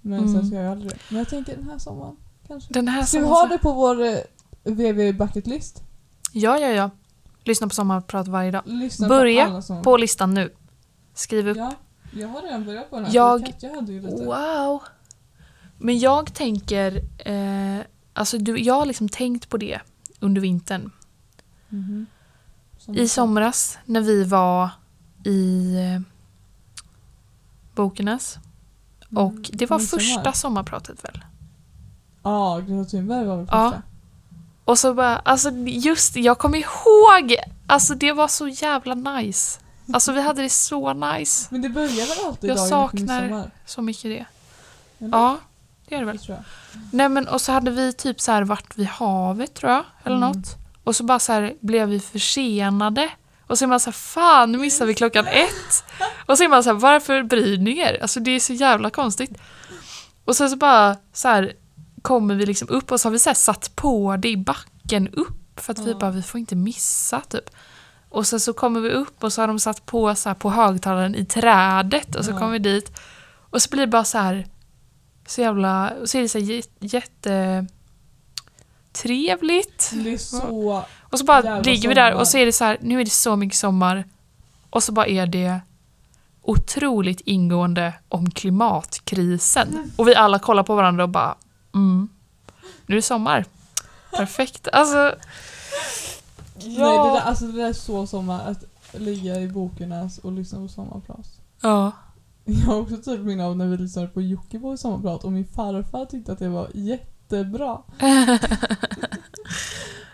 Speaker 2: Men
Speaker 1: Mm.
Speaker 2: sen ska jag aldrig. Men jag tänker den här sommaren kanske.
Speaker 1: Den här
Speaker 2: Ska vi ha det på vår eh, VV bucket list?
Speaker 1: Ja, ja, ja. Lyssna på sommarprat varje dag.
Speaker 2: Lyssna
Speaker 1: Börja
Speaker 2: på som...
Speaker 1: På listan nu. Skriv upp.
Speaker 2: Ja, jag har redan börjat på den här.
Speaker 1: Jag-
Speaker 2: Katja hade ju lite.
Speaker 1: Wow. Men jag tänker, eh, alltså du, jag har liksom tänkt på det under vintern.
Speaker 2: Mhm. Som
Speaker 1: I somras när vi var i eh, Bokenäs. Och
Speaker 2: Mm,
Speaker 1: det var första sommarpratet väl?
Speaker 2: Ja, Greta Thunberg var väl
Speaker 1: Ja.
Speaker 2: första.
Speaker 1: Och så bara, alltså just jag kommer ihåg! Alltså det var så jävla nice. Alltså vi hade det så nice.
Speaker 2: Men det börjar väl alltid
Speaker 1: Jag saknar-? Så mycket det.
Speaker 2: Eller?
Speaker 1: Ja, det är det väl.
Speaker 2: Det.
Speaker 1: Nej men och så hade vi typ så här varit vid havet tror jag, eller
Speaker 2: Mm.
Speaker 1: något. Och så bara så här blev vi försenade. Och så är man så här, fan nu missar vi klockan ett. Och så är man så här, varför bryr ni er? Alltså det är så jävla konstigt. Och sen så bara så här kommer vi liksom upp och så har vi så satt på det i backen upp för att vi bara, vi får inte missa typ. Och sen så kommer vi upp och så har de satt på så på högtalaren i trädet och så kommer vi dit. Och så blir det bara så här så jävla, och så är det så jätte trevligt.
Speaker 2: Det är så...
Speaker 1: Och så bara ligger vi där och så är det så här, nu är det så mycket sommar. Och så bara är det otroligt ingående om klimatkrisen. Och vi alla kollar på varandra och bara, mm, nu är det sommar. Perfekt. Alltså,
Speaker 2: Nej, det där, alltså det där är så sommar. Att ligga i bokernas och lyssna på sommarprat.
Speaker 1: ja.
Speaker 2: Jag har också typ minne av när vi lyssnade på Jockiboi sommarprat och min farfar tyckte att det var jättebra.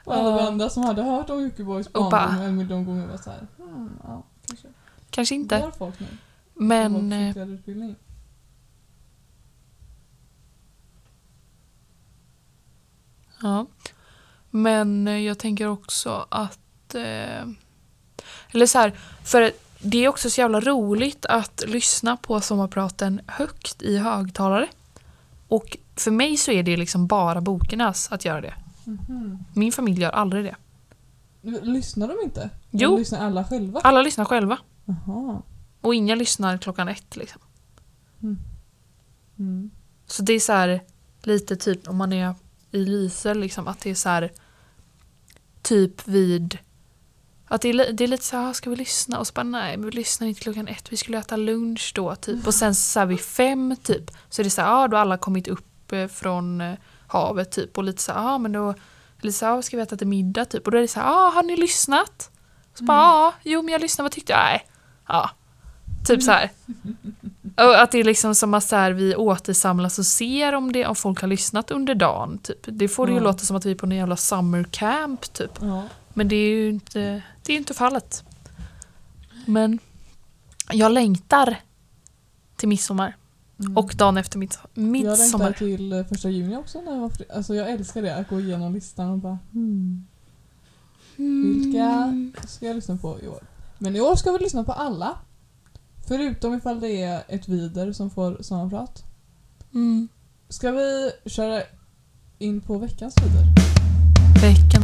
Speaker 2: Och alla
Speaker 1: Ja.
Speaker 2: andra som hade hört
Speaker 1: bara-
Speaker 2: barndom en miljon gånger var såhär, hmm, ja, kanske.
Speaker 1: Kanske inte.
Speaker 2: Går folk nu?
Speaker 1: Men, eh, ja. Men eh, jag tänker också att... Eh, eller så här, för det är också så jävla roligt att lyssna på sommarpraten högt i högtalare. Och för mig så är det liksom bara bokernas att göra det.
Speaker 2: Mhm.
Speaker 1: Min familj gör aldrig det.
Speaker 2: Lyssnar de inte?
Speaker 1: Jo.
Speaker 2: Eller lyssnar alla själva?
Speaker 1: Alla lyssnar själva.
Speaker 2: Jaha.
Speaker 1: Och inga lyssnar klockan ett. Liksom.
Speaker 2: Mm.
Speaker 1: Så det är så här lite typ om man är i Lyse liksom att det är så här typ vid att det är, det är lite så här, "Ah, ska vi lyssna? Och så bara nej, men vi lyssnar inte klockan ett, vi skulle äta lunch då typ. Och sen så här vid fem typ så är det så här, ja då har alla kommit upp eh, från eh, havet typ och lite så ja men då här, "Ah, ska vi äta till middag typ? Och då är det så här, ja har ni lyssnat? Så bara, ja, jo men jag lyssnade, vad tyckte jag? Nej, ja. Typ så här. Och att det är liksom som att så här, vi återsamlas och ser om, det, om folk har lyssnat under dagen. Typ. Det får det ju låta som att vi är på en jävla summer camp typ.
Speaker 2: Ja.
Speaker 1: Men det är ju inte, det är inte fallet. Men jag längtar till midsommar.
Speaker 2: Mm.
Speaker 1: Och dagen efter mids-
Speaker 2: Jag längtar
Speaker 1: midsommar.
Speaker 2: till eh, första juni också när jag var fri. Alltså jag älskar det, att gå igenom listan och bara hmm, vilka
Speaker 1: Mm.
Speaker 2: ska jag lyssna på i år? Men i år ska vi lyssna på alla. Förutom ifall det är ett vider som får sommarprat.
Speaker 1: Mm.
Speaker 2: Ska vi köra in på veckans vider?
Speaker 1: Veckan.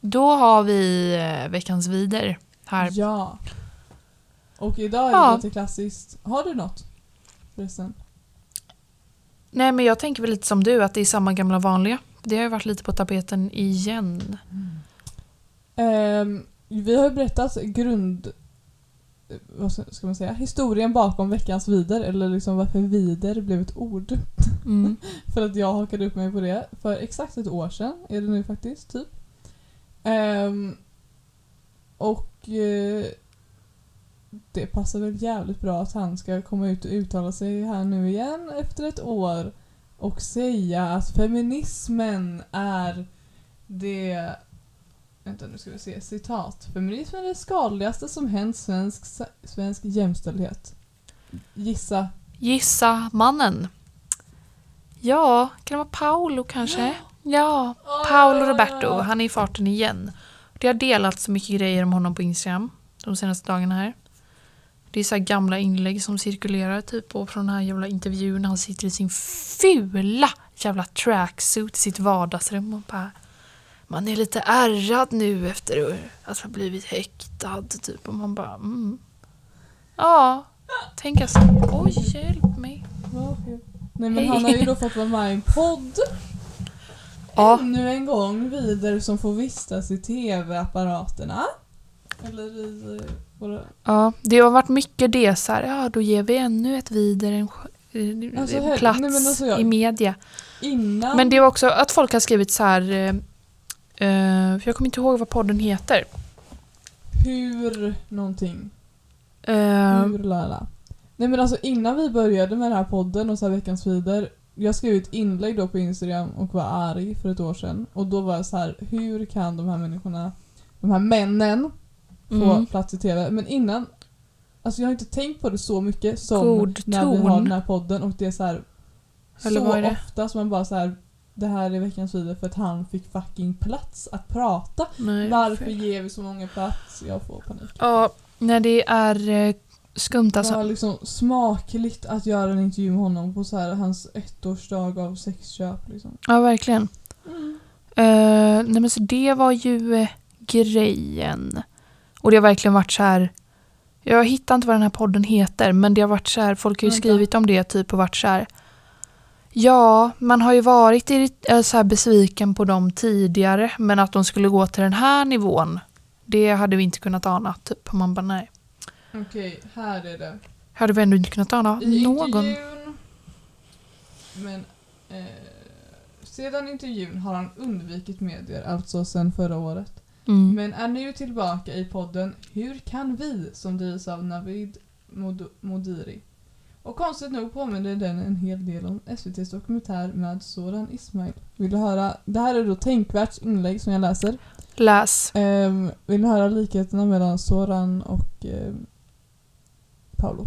Speaker 1: Då har vi eh, veckans vider här.
Speaker 2: Ja. Och idag är
Speaker 1: Ja.
Speaker 2: det lite klassiskt. Har du något? Förresten.
Speaker 1: Nej men jag tänker väl lite som du att det är samma gamla vanliga. Det har ju varit lite på tapeten igen.
Speaker 2: Ehm, vi har ju berättat grund... eh, Vad ska man säga? Historien bakom veckans vider, eller liksom varför vider blev ett ord.
Speaker 1: Mm.
Speaker 2: För att jag hakade upp mig på det för exakt ett år sedan, är det nu faktiskt, typ. Ehm, och eh, det passar väl jävligt bra att han ska komma ut och uttala sig här nu igen efter ett år och säga att feminismen är det Vänta nu ska vi se, citat. Feminismen är det skadligaste som hänt svensk, svensk jämställdhet. Gissa.
Speaker 1: Gissa mannen. Ja, kan det vara Paolo kanske? Ja, Paolo Roberto. Han är i farten igen. Det har delats så mycket grejer om honom på Instagram de senaste dagarna här. Det är så gamla inlägg som cirkulerar typ och från den här jävla intervjun när han sitter i sin fula jävla tracksuit i sitt vardagsrum och bara man är lite ärrad nu efter att ha blivit häktad typ och man bara mm. Ja, tänka så. Oj, hjälp mig.
Speaker 2: Nej men han har ju då fått vara med i en podd.
Speaker 1: Ja.
Speaker 2: Ännu en gång vidare som får vistas i TV-apparaterna. Eller i eh.
Speaker 1: Ja, det har varit mycket det så här, ja då ger vi ännu ett vidare en sk-
Speaker 2: Alltså,
Speaker 1: eh,
Speaker 2: hel-
Speaker 1: plats
Speaker 2: nej, men alltså jag-
Speaker 1: i media.
Speaker 2: Innan...
Speaker 1: Men det är också att folk har skrivit så här, eh, eh, jag kommer inte ihåg vad podden heter.
Speaker 2: Hur någonting.
Speaker 1: Eh,
Speaker 2: Hur lala. Nej men alltså innan vi började med den här podden och så här veckans vider. Jag skrev ett inlägg då på Instagram och var arg för ett år sedan. Och då var jag så här: hur kan de här människorna, de här männen, få
Speaker 1: Mm.
Speaker 2: plats i TV? Men innan, alltså jag har inte tänkt på det så mycket som
Speaker 1: God
Speaker 2: när vi
Speaker 1: ton.
Speaker 2: har den här podden och det är så här
Speaker 1: Eller
Speaker 2: så
Speaker 1: det?
Speaker 2: ofta som man bara så här. Det här är veckans vider för att han fick fucking plats att prata.
Speaker 1: nej,
Speaker 2: Varför
Speaker 1: fel.
Speaker 2: ger vi så många plats? Jag får panik.
Speaker 1: Ja, när det är eh, skumt
Speaker 2: Det
Speaker 1: alltså.
Speaker 2: var liksom smakligt att göra en intervju med honom på så här, hans ettårsdag av sexköp. Liksom.
Speaker 1: Ja, verkligen.
Speaker 2: Mm.
Speaker 1: Eh, nej men så det var ju eh, grejen. Och det har verkligen varit så här. Jag hittar inte vad den här podden heter men det har varit så här, folk har ju skrivit om det typ och varit så här. Ja, man har ju varit eh, så här besviken på dem tidigare men att de skulle gå till den här nivån det hade vi inte kunnat ana. Typ. Man bara nej.
Speaker 2: Okej, här är det.
Speaker 1: Hade vi ändå inte kunnat ana
Speaker 2: I
Speaker 1: någon.
Speaker 2: intervjun... Men... Eh, sedan intervjun har han undvikit medier, alltså sedan förra året.
Speaker 1: Mm.
Speaker 2: Men är nu tillbaka i podden Hur kan vi? som drivs av Navid Mod- Modiri. Och konstigt nog påminner den en hel del om SVTs dokumentär med Soran Ismail. Vill du höra? Det här är då tänkvärt inlägg som jag läser.
Speaker 1: Läs.
Speaker 2: Ehm, vill du höra likheterna mellan Soran och ehm, Paolo?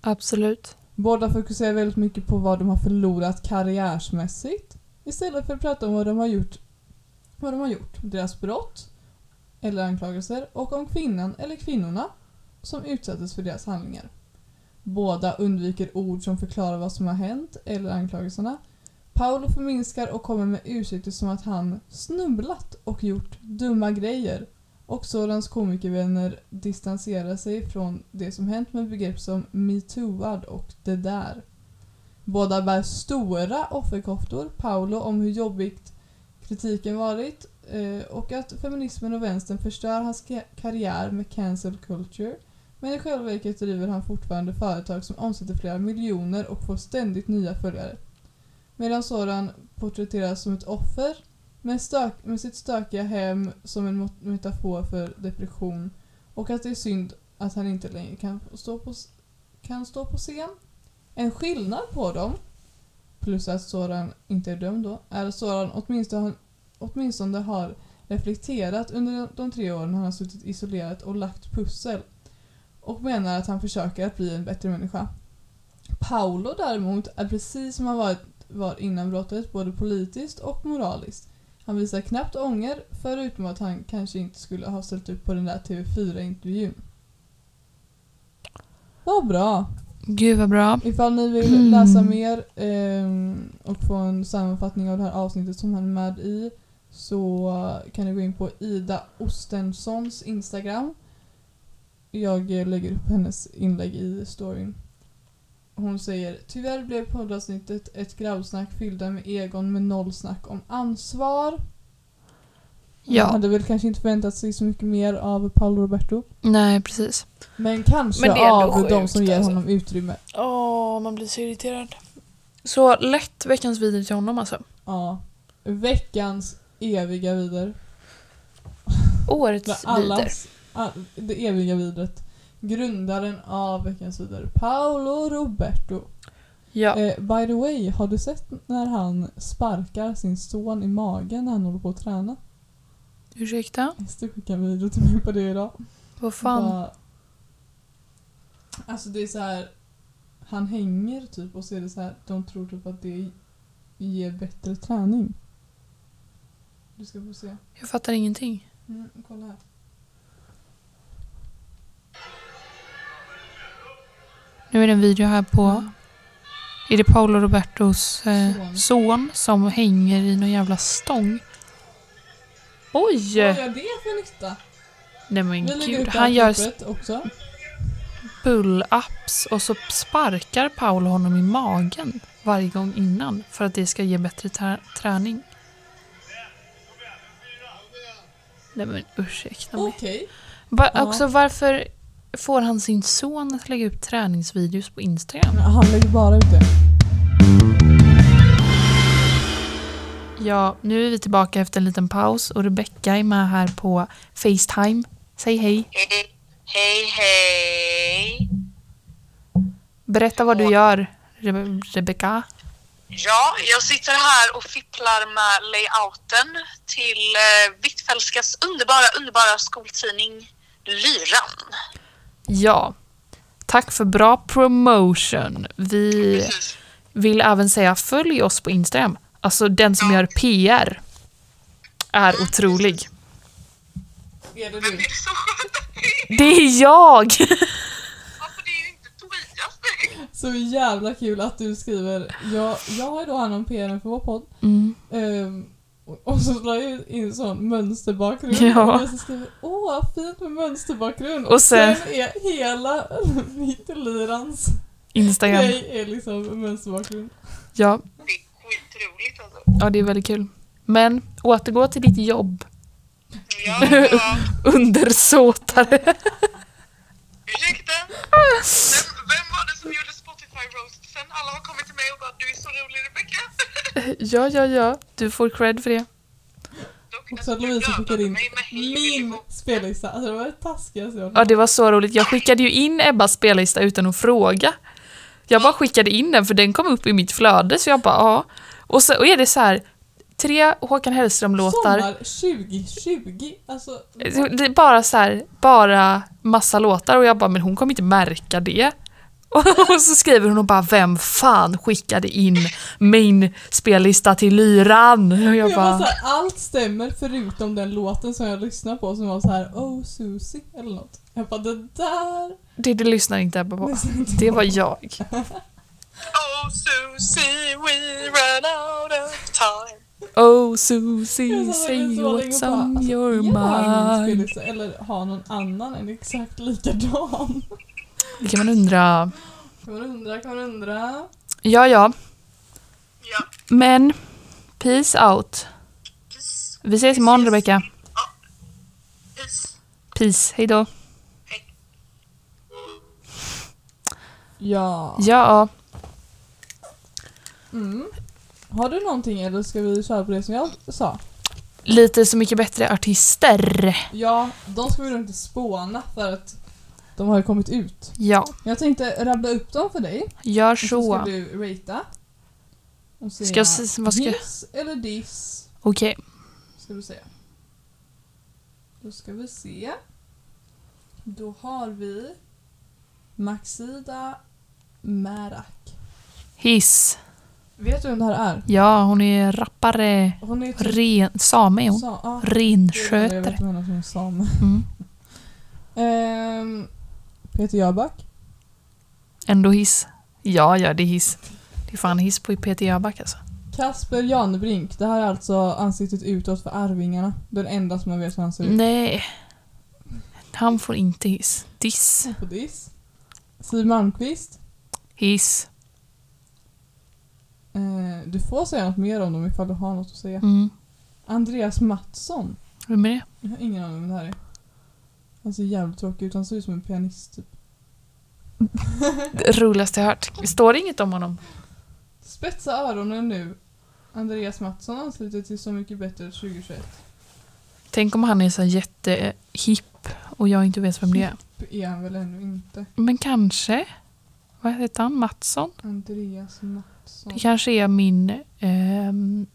Speaker 1: Absolut.
Speaker 2: Båda fokuserar väldigt mycket på vad de har förlorat karriärsmässigt istället för att prata om vad de har gjort, vad de har gjort deras brott eller anklagelser och om kvinnan eller kvinnorna som utsattes för deras handlingar. Båda undviker ord som förklarar vad som har hänt eller anklagelserna. Paolo förminskar och kommer med ursäkter som att han snubblat och gjort dumma grejer och Sorans komikervänner distanserar sig från det som hänt med begrepp som metooad och det där. Båda bär stora offerkoftor, Paolo om hur jobbigt kritiken varit Eh, och att feminismen och vänstern förstör hans karriär med cancel culture. Men i själva verket driver han fortfarande företag som omsätter flera miljoner och får ständigt nya följare. Medan Soran porträtteras som ett offer med, stök, med sitt stökiga hem som en metafor för depression och att det är synd att han inte längre kan stå på, kan stå på scen. En skillnad på dem, plus att Soran inte är dömd då, är att Soran åtminstone, åtminstone har reflekterat under de- tre åren han har suttit isolerat och lagt pussel och menar att han försöker att bli en bättre människa. Paolo däremot är precis som han varit, var innan brottet, både politiskt och moraliskt. Han visar knappt ånger, förutom att han kanske inte skulle ha ställt upp på den där TV4-intervjun. Vad bra!
Speaker 1: Gud vad bra.
Speaker 2: Ifall ni vill läsa mer ehm, och få en sammanfattning av det här avsnittet som han är med i så kan ni gå in på Ida Ostenssons Instagram. Jag lägger upp hennes inlägg i storyn. Hon säger Tyvärr blev poddavsnittet ett grabbsnack fyllda med Egon med noll snack om ansvar.
Speaker 1: Ja.
Speaker 2: hade väl kanske inte förväntat sig så mycket mer av Paolo Roberto.
Speaker 1: Nej, precis.
Speaker 2: Men kanske
Speaker 1: Men
Speaker 2: av de som ger
Speaker 1: alltså.
Speaker 2: honom utrymme.
Speaker 1: Åh, man blir så irriterad. Så lätt veckans video till honom alltså.
Speaker 2: Ja. Veckans eviga vider.
Speaker 1: Årets vider.
Speaker 2: all, det eviga vidret. Grundaren av veckans vidare, Paolo Roberto.
Speaker 1: Ja.
Speaker 2: Eh, by the way, har du sett när han sparkar sin son i magen när han håller på att träna?
Speaker 1: Ursäkta?
Speaker 2: Ester skickade en video till mig på det idag.
Speaker 1: Vad fan?
Speaker 2: Bara- Alltså det är så här. Han hänger typ och så är det så här. De tror typ att det ger bättre träning. Du ska få se.
Speaker 1: Jag fattar ingenting.
Speaker 2: Mm, kolla här.
Speaker 1: Nu är det en video här på... Är det Paolo Robertos eh,
Speaker 2: Son.
Speaker 1: son som hänger i någon jävla stång? Oj!
Speaker 2: Vad gör det för nytta?
Speaker 1: Nej men
Speaker 2: Vi
Speaker 1: gud. Han gör
Speaker 2: också.
Speaker 1: pull-ups och så sparkar Paolo honom i magen varje gång innan för att det ska ge bättre trä- träning. Nej men ursäkta mig.
Speaker 2: Okej.
Speaker 1: Va-
Speaker 2: Ja.
Speaker 1: Också varför får han sin son att lägga upp träningsvideos på Instagram?
Speaker 2: Han lägger bara ut det.
Speaker 1: Ja, nu är vi tillbaka efter en liten paus och Rebecca är med här på Facetime. Säg hej.
Speaker 3: Hej, hej, hej.
Speaker 1: Berätta vad du gör, Re- Rebecca.
Speaker 3: Ja, jag sitter här och fipplar med layouten till eh, Hvitfeldtskas underbara, underbara skoltidning Lyran.
Speaker 1: Ja, tack för bra promotion. Vi
Speaker 3: Precis.
Speaker 1: vill även säga följ oss på Instagram. Alltså den som gör PR är otrolig.
Speaker 2: Är det
Speaker 3: Vem
Speaker 2: du?
Speaker 3: är det som sköter det?
Speaker 1: Det är jag!
Speaker 3: Varför det är ju inte Tobias?
Speaker 2: Så jävla kul att du skriver. Jag, jag har ju då hand om PR för vår podd.
Speaker 1: Mm.
Speaker 2: Ehm, och- så la jag in sån mönsterbakgrund.
Speaker 1: Ja.
Speaker 2: Och så skriver åh vad fint med mönsterbakgrund.
Speaker 1: Och sen-
Speaker 2: är hela Vittelirans
Speaker 1: Instagram.
Speaker 2: grej är liksom mönsterbakgrund.
Speaker 1: Ja,
Speaker 3: Det är skitroligt alltså.
Speaker 1: ja, det är väldigt kul. Men återgå till ditt jobb.
Speaker 3: Ja, ja.
Speaker 1: Undersåtare.
Speaker 3: Ursäkta? Vem, var det som gjorde Spotify roast sen? Alla har kommit till mig och bara du är så rolig Rebecca.
Speaker 1: Ja, ja, ja. Du får cred för det.
Speaker 3: Dock,
Speaker 2: Och
Speaker 3: alltså,
Speaker 2: så
Speaker 3: du
Speaker 2: Lovisa
Speaker 3: dödade
Speaker 2: skickade in min spellista. Alltså det var det taskigaste jag
Speaker 1: Ja, det var så roligt. Jag skickade ju in Ebbas spellista utan att fråga. Jag bara skickade in den för den kom upp i mitt flöde så jag bara ja. Och så och är det så här tre Håkan Hellström-låtar.
Speaker 2: Sommar 2020. Alltså,
Speaker 1: Det är bara så här, bara massa låtar och jag bara men hon kommer inte märka det. Och så skriver hon och bara vem fan skickade in min spellista till lyran? Och jag
Speaker 2: jag
Speaker 1: bara
Speaker 2: så här, allt stämmer förutom den låten som jag lyssnade på som var så här Oh Susie eller något. Jag bara det där
Speaker 1: det, det lyssnar inte Ebba på.
Speaker 2: lyssnar inte
Speaker 1: Det var jag.
Speaker 3: Oh Susie, we run out of time.
Speaker 1: Oh Susie,
Speaker 2: Jag
Speaker 1: say what's on
Speaker 2: alltså,
Speaker 1: your
Speaker 2: ge mig min
Speaker 1: mind.
Speaker 2: spellista eller ha någon annan en exakt likadan.
Speaker 1: Det kan man undra.
Speaker 2: Kan man undra, kan man undra.
Speaker 1: Ja, ja.
Speaker 3: Ja,
Speaker 1: Men, peace out.
Speaker 3: peace,
Speaker 1: Vi ses imorgon Rebecca.
Speaker 3: peace.
Speaker 1: Peace, hejdå.
Speaker 3: Hej.
Speaker 2: Ja.
Speaker 1: Ja,
Speaker 2: Mm. Har du någonting eller ska vi köra på det som jag sa?
Speaker 1: lite Så mycket bättre artister.
Speaker 2: Ja, de ska vi nog inte spåna för att de har ju kommit ut.
Speaker 1: Ja,
Speaker 2: Jag tänkte rabbla upp dem för dig.
Speaker 1: gör
Speaker 2: Och så ska
Speaker 1: så.
Speaker 2: du ratea. Och
Speaker 1: Ska jag s- vad ska jag-
Speaker 2: Hiss eller diss
Speaker 1: Okej.
Speaker 2: ska du säga. Då ska vi se. Då har vi Maxida Märak.
Speaker 1: Hiss.
Speaker 2: Vet du vem det här är?
Speaker 1: Ja, hon är rappare.
Speaker 2: Hon är typ
Speaker 1: Ren, same är hon.
Speaker 2: sa- ja, det är det jag
Speaker 1: Renskötare.
Speaker 2: vet om henne som same.
Speaker 1: Mm.
Speaker 2: Ehm, Peter Jöback.
Speaker 1: Ändå hiss. Ja, ja, det är hiss. Det är fan hiss på Peter Jöback alltså.
Speaker 2: Kasper Janebrink. Det här är alltså ansiktet utåt för Arvingarna. Den enda som jag vet hur han ser ut.
Speaker 1: Nej. Han får inte hiss. Diss.
Speaker 2: På diss. Siw Malmkvist.
Speaker 1: Hiss.
Speaker 2: Eh, du får säga något mer om dem ifall du har något att säga.
Speaker 1: Mm.
Speaker 2: Andreas Mattsson.
Speaker 1: Vem är det?
Speaker 2: Jag har ingen aning om det här är. Han ser jävligt tråkig ut. Han ser ut som en pianist typ.
Speaker 1: Det roligaste jag hört. Står det inget om honom?
Speaker 2: Spetsa öronen nu. Andreas Mattsson ansluter till Så mycket bättre 2021.
Speaker 1: Tänk om han är så jättehipp och jag inte vet vem det är.
Speaker 2: är han väl ännu inte.
Speaker 1: Men kanske. Vad heter han? Mattsson?
Speaker 2: Andreas Mattsson.
Speaker 1: Det kanske är min ehm,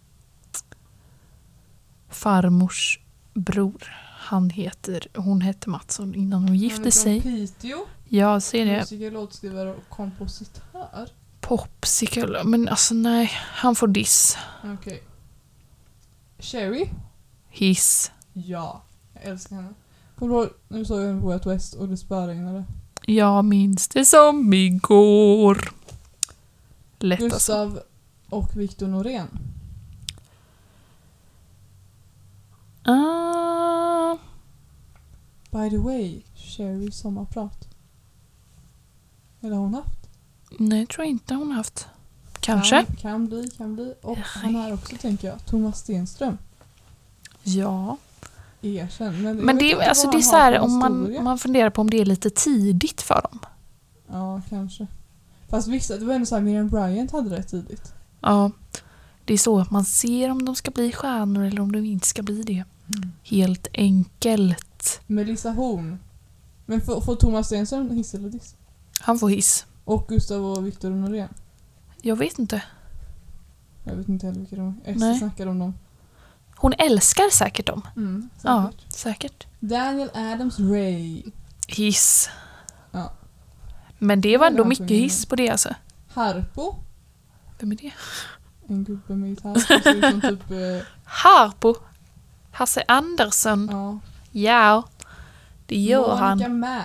Speaker 1: farmors bror. Han heter, hon hette Mattsson innan hon
Speaker 2: Han är
Speaker 1: gifte
Speaker 2: från
Speaker 1: sig.
Speaker 2: Piteå.
Speaker 1: Jag ser det.
Speaker 2: Musiker, låtskrivare och kompositör.
Speaker 1: Popsicle. Men alltså nej, han får diss.
Speaker 2: Okej. Sherry?
Speaker 1: Hiss.
Speaker 2: Ja. Jag älskar henne. Kommer du ihåg när vi såg henne på Way Out West och det spöregnade?
Speaker 1: Jag minns det som igår. Lätt alltså.
Speaker 2: Gustav och Viktor Norén.
Speaker 1: Ah,
Speaker 2: By the way, Sherry sommarprat. Eller har hon haft?
Speaker 1: nej, tror jag inte hon haft. Kanske.
Speaker 2: Kan, kan bli, kan bli. Och han här också tänker jag. Thomas Stenström.
Speaker 1: Ja.
Speaker 2: Erkänn. Men,
Speaker 1: Men det, alltså, det är
Speaker 2: han
Speaker 1: så
Speaker 2: har
Speaker 1: här, om man, man funderar på om det är lite tidigt för dem.
Speaker 2: Ja, kanske. Fast vissa, det var ändå såhär, Miriam Bryant hade det tidigt.
Speaker 1: Ja, det är så att man ser om de ska bli stjärnor eller om de inte ska bli det. Helt enkelt.
Speaker 2: Melissa Horn. Men får, får Thomas Stenström hiss eller diss?
Speaker 1: Han får hiss.
Speaker 2: Och Gustav och Viktor Norén.
Speaker 1: Jag vet inte.
Speaker 2: Jag vet inte heller vilka de är.
Speaker 1: Nej.
Speaker 2: Ester snackade om dem.
Speaker 1: Hon älskar säkert dem.
Speaker 2: Mm,
Speaker 1: Ja,
Speaker 2: säkert.
Speaker 1: säkert.
Speaker 2: Daniel Adams Ray.
Speaker 1: Hiss.
Speaker 2: Ja.
Speaker 1: Men det var ändå mycket hiss på det alltså.
Speaker 2: Harpo.
Speaker 1: Vem är det?
Speaker 2: En gubbe med gitarr som ser ut som typ... Eh,
Speaker 1: Harpo. Hasse Andersson.
Speaker 2: ja.
Speaker 1: Ja, det gör
Speaker 2: Monica
Speaker 1: han.
Speaker 2: Mac.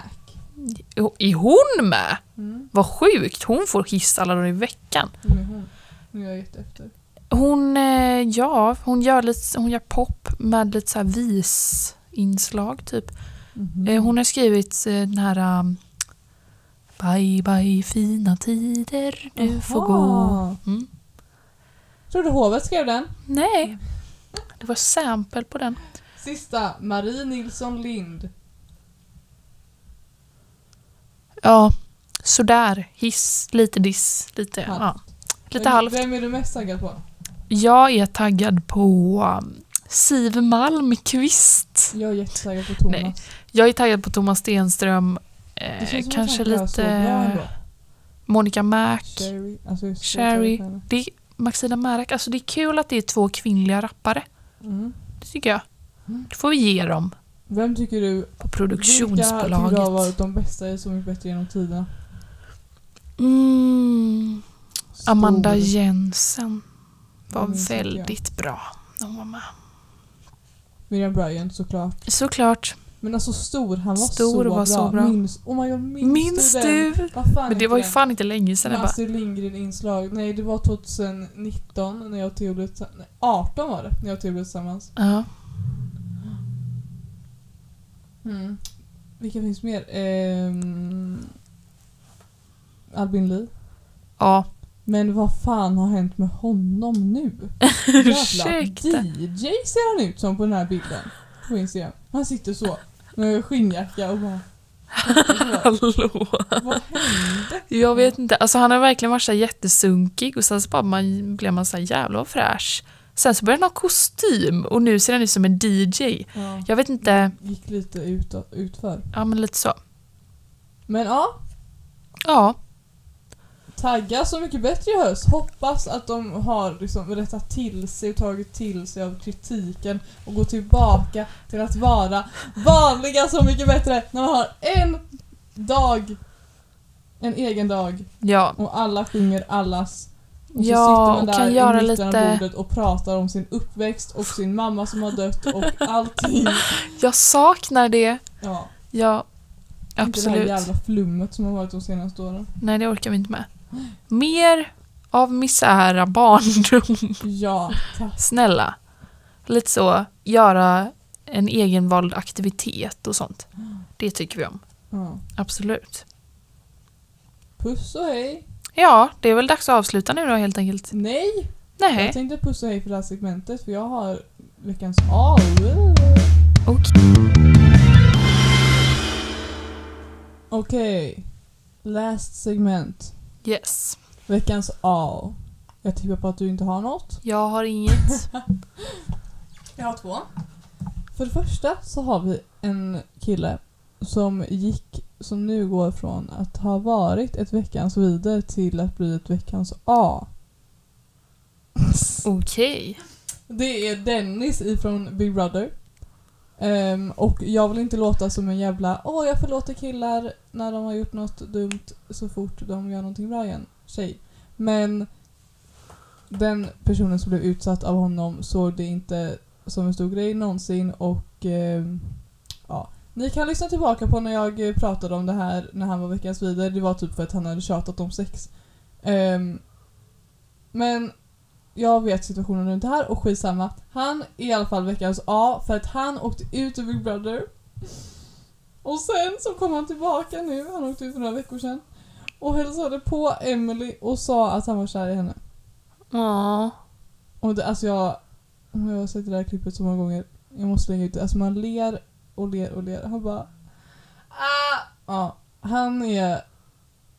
Speaker 1: Är hon med?
Speaker 2: Mm,
Speaker 1: Vad sjukt. Hon får hiss alla dagar i veckan.
Speaker 2: är hon? Nu är jag jätteefter.
Speaker 1: Hon, eh, ja, hon gör, lite, hon gör pop med lite så här visinslag typ. Eh, Hon har skrivit eh, den här um, Bye bye fina tider, du får gå. Mm.
Speaker 2: Tror du hovet skrev den?
Speaker 1: Nej, det var sample på den.
Speaker 2: Sista, Marie Nilsson Lind.
Speaker 1: Ja, sådär. Hiss, lite diss, lite, ja,
Speaker 2: Halvt.
Speaker 1: lite
Speaker 2: Vem-
Speaker 1: halvt.
Speaker 2: Vem är du mest taggad på?
Speaker 1: Jag är taggad på um, Siv Malmqvist.
Speaker 2: Jag är jättetaggad på Thomas.
Speaker 1: Nej, Jag är taggad på Thomas Stenström.
Speaker 2: Det
Speaker 1: Eh, kanske lite. Monica Mac.
Speaker 2: Sherry. Alltså
Speaker 1: Sherry. Det är Maxina Märak. Alltså det är kul att det är två kvinnliga rappare.
Speaker 2: Mm.
Speaker 1: Det tycker jag.
Speaker 2: Mm.
Speaker 1: Det får vi ge dem
Speaker 2: Vem tycker du,
Speaker 1: på
Speaker 2: vilka tycker
Speaker 1: produktionsbolaget.
Speaker 2: du har varit de bästa i Så mycket bättre genom tiderna?
Speaker 1: Mm. Amanda. Jensen var
Speaker 2: Mm,
Speaker 1: väldigt bra när hon var med.
Speaker 2: Miriam Bryant såklart.
Speaker 1: Såklart.
Speaker 2: Men alltså Stor, han var,
Speaker 1: Stor
Speaker 2: så,
Speaker 1: var
Speaker 2: bra.
Speaker 1: så bra.
Speaker 2: Minns, oh my god, minns,
Speaker 1: Minns
Speaker 2: du
Speaker 1: du? Men det var ju fan inte länge sedan. Bara,
Speaker 2: Astrid Lindgren-inslag. Nej, det var 2019 när jag och Theo blev tillsammans. Nej, 18 var det när jag och Theo blev tillsammans.
Speaker 1: ja.
Speaker 2: Mm. Vilka finns mer? Ehm, Albin Lee.
Speaker 1: ja.
Speaker 2: Men vad fan har hänt med honom nu?
Speaker 1: Ursäkta.
Speaker 2: DJ ser han ut som på den här bilden. På Instagram. Han sitter så. Med skinnjacka och bara...
Speaker 1: Hallå.
Speaker 2: Vad hände?
Speaker 1: Jag vet inte. Alltså han har verkligen varit så jättesunkig och sen så bara man, blev man så här jävla vad fräsch. Sen så började han ha kostym och nu ser han ut som en DJ.
Speaker 2: Ja,
Speaker 1: Jag vet inte.
Speaker 2: gick lite ut, utför.
Speaker 1: Ja men lite så.
Speaker 2: Men ja,
Speaker 1: Ja.
Speaker 2: Tagga Så mycket bättre i höst. Hoppas att de har liksom rättat till sig och tagit till sig av kritiken och gå tillbaka till att vara vanliga Så mycket bättre när man har en dag, en egen dag
Speaker 1: Ja.
Speaker 2: och alla sjunger allas. Och så
Speaker 1: Ja,
Speaker 2: sitter man
Speaker 1: och
Speaker 2: där
Speaker 1: kan
Speaker 2: i
Speaker 1: göra
Speaker 2: mitten av
Speaker 1: lite-
Speaker 2: bordet och pratar om sin uppväxt och sin mamma som har dött och allting.
Speaker 1: Jag saknar det.
Speaker 2: Ja,
Speaker 1: Ja.
Speaker 2: inte det här
Speaker 1: Absolut.
Speaker 2: jävla flummet som har varit de senaste åren.
Speaker 1: Nej det orkar vi inte med. Mer av misär, barndom.
Speaker 2: Ja, tack.
Speaker 1: Snälla. Lite så. Göra en egenvald aktivitet och sånt. Det tycker vi om.
Speaker 2: Ja.
Speaker 1: Absolut.
Speaker 2: Puss och hej.
Speaker 1: Ja, det är väl dags att avsluta nu då helt enkelt.
Speaker 2: Nej! Jag
Speaker 1: Nej.
Speaker 2: tänkte puss och hej för det här segmentet för jag har veckans A.
Speaker 1: Okej.
Speaker 2: Okej. Last segment.
Speaker 1: Yes.
Speaker 2: Veckans A. Jag tippar på att du inte har något.
Speaker 1: Jag har inget.
Speaker 2: Jag har två. För det första så har vi en kille som gick, som nu går från att ha varit ett veckans vidare till att bli ett veckans A.
Speaker 1: Okej.
Speaker 2: Det är Dennis ifrån Big Brother. Um, och jag vill inte låta som en jävla åh jag förlåter killar när de har gjort något dumt så fort de gör någonting bra igen. Tjej. Men den personen som blev utsatt av honom såg det inte som en stor grej någonsin och um, ja. Ni kan lyssna tillbaka på när jag eh, pratade om det här när han var veckans vidare. Det var typ för att han hade tjatat om sex. Um, men jag vet situationen runt det här och skitsamma. Han är i alla fall veckans A för att han åkte ut ur Big Brother. Och sen så kom han tillbaka nu, han åkte ut för några veckor sedan. Och hälsade på Emily och sa att han var kär i henne.
Speaker 1: Ja.
Speaker 2: Och det, alltså jag, jag har sett det där klippet så många gånger. Jag måste lägga ut det. Alltså man ler och ler och ler. Han bara... Ah! Ja, han är...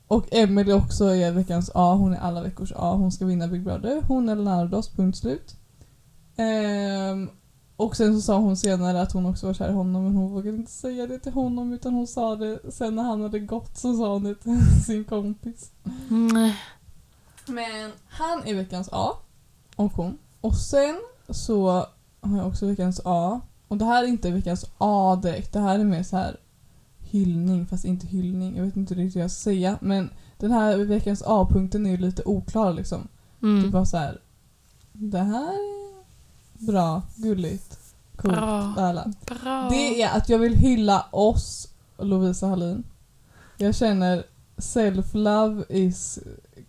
Speaker 2: Och Emily också är veckans A. Hon är alla veckors A. Hon ska vinna Big Brother. Hon eller Nardos, punkt slut. Ehm, och sen så sa hon senare att hon också var kär i honom men hon vågade inte säga det till honom utan hon sa det sen när han hade gått så sa hon det till sin kompis.
Speaker 1: Mm.
Speaker 2: Men han är veckans A och hon. Och sen så har jag också veckans A. Och det här är inte veckans A direkt. Det här är mer så här hyllning fast inte hyllning. Jag vet inte riktigt hur jag ska säga. Men den här veckans A-punkten är ju lite oklar liksom.
Speaker 1: Mm.
Speaker 2: bara så här. Det här är bra, gulligt, coolt.
Speaker 1: Bra.
Speaker 2: Alla.
Speaker 1: Bra.
Speaker 2: Det är att jag vill hylla oss, Lovisa Hallin. Jag känner self-love is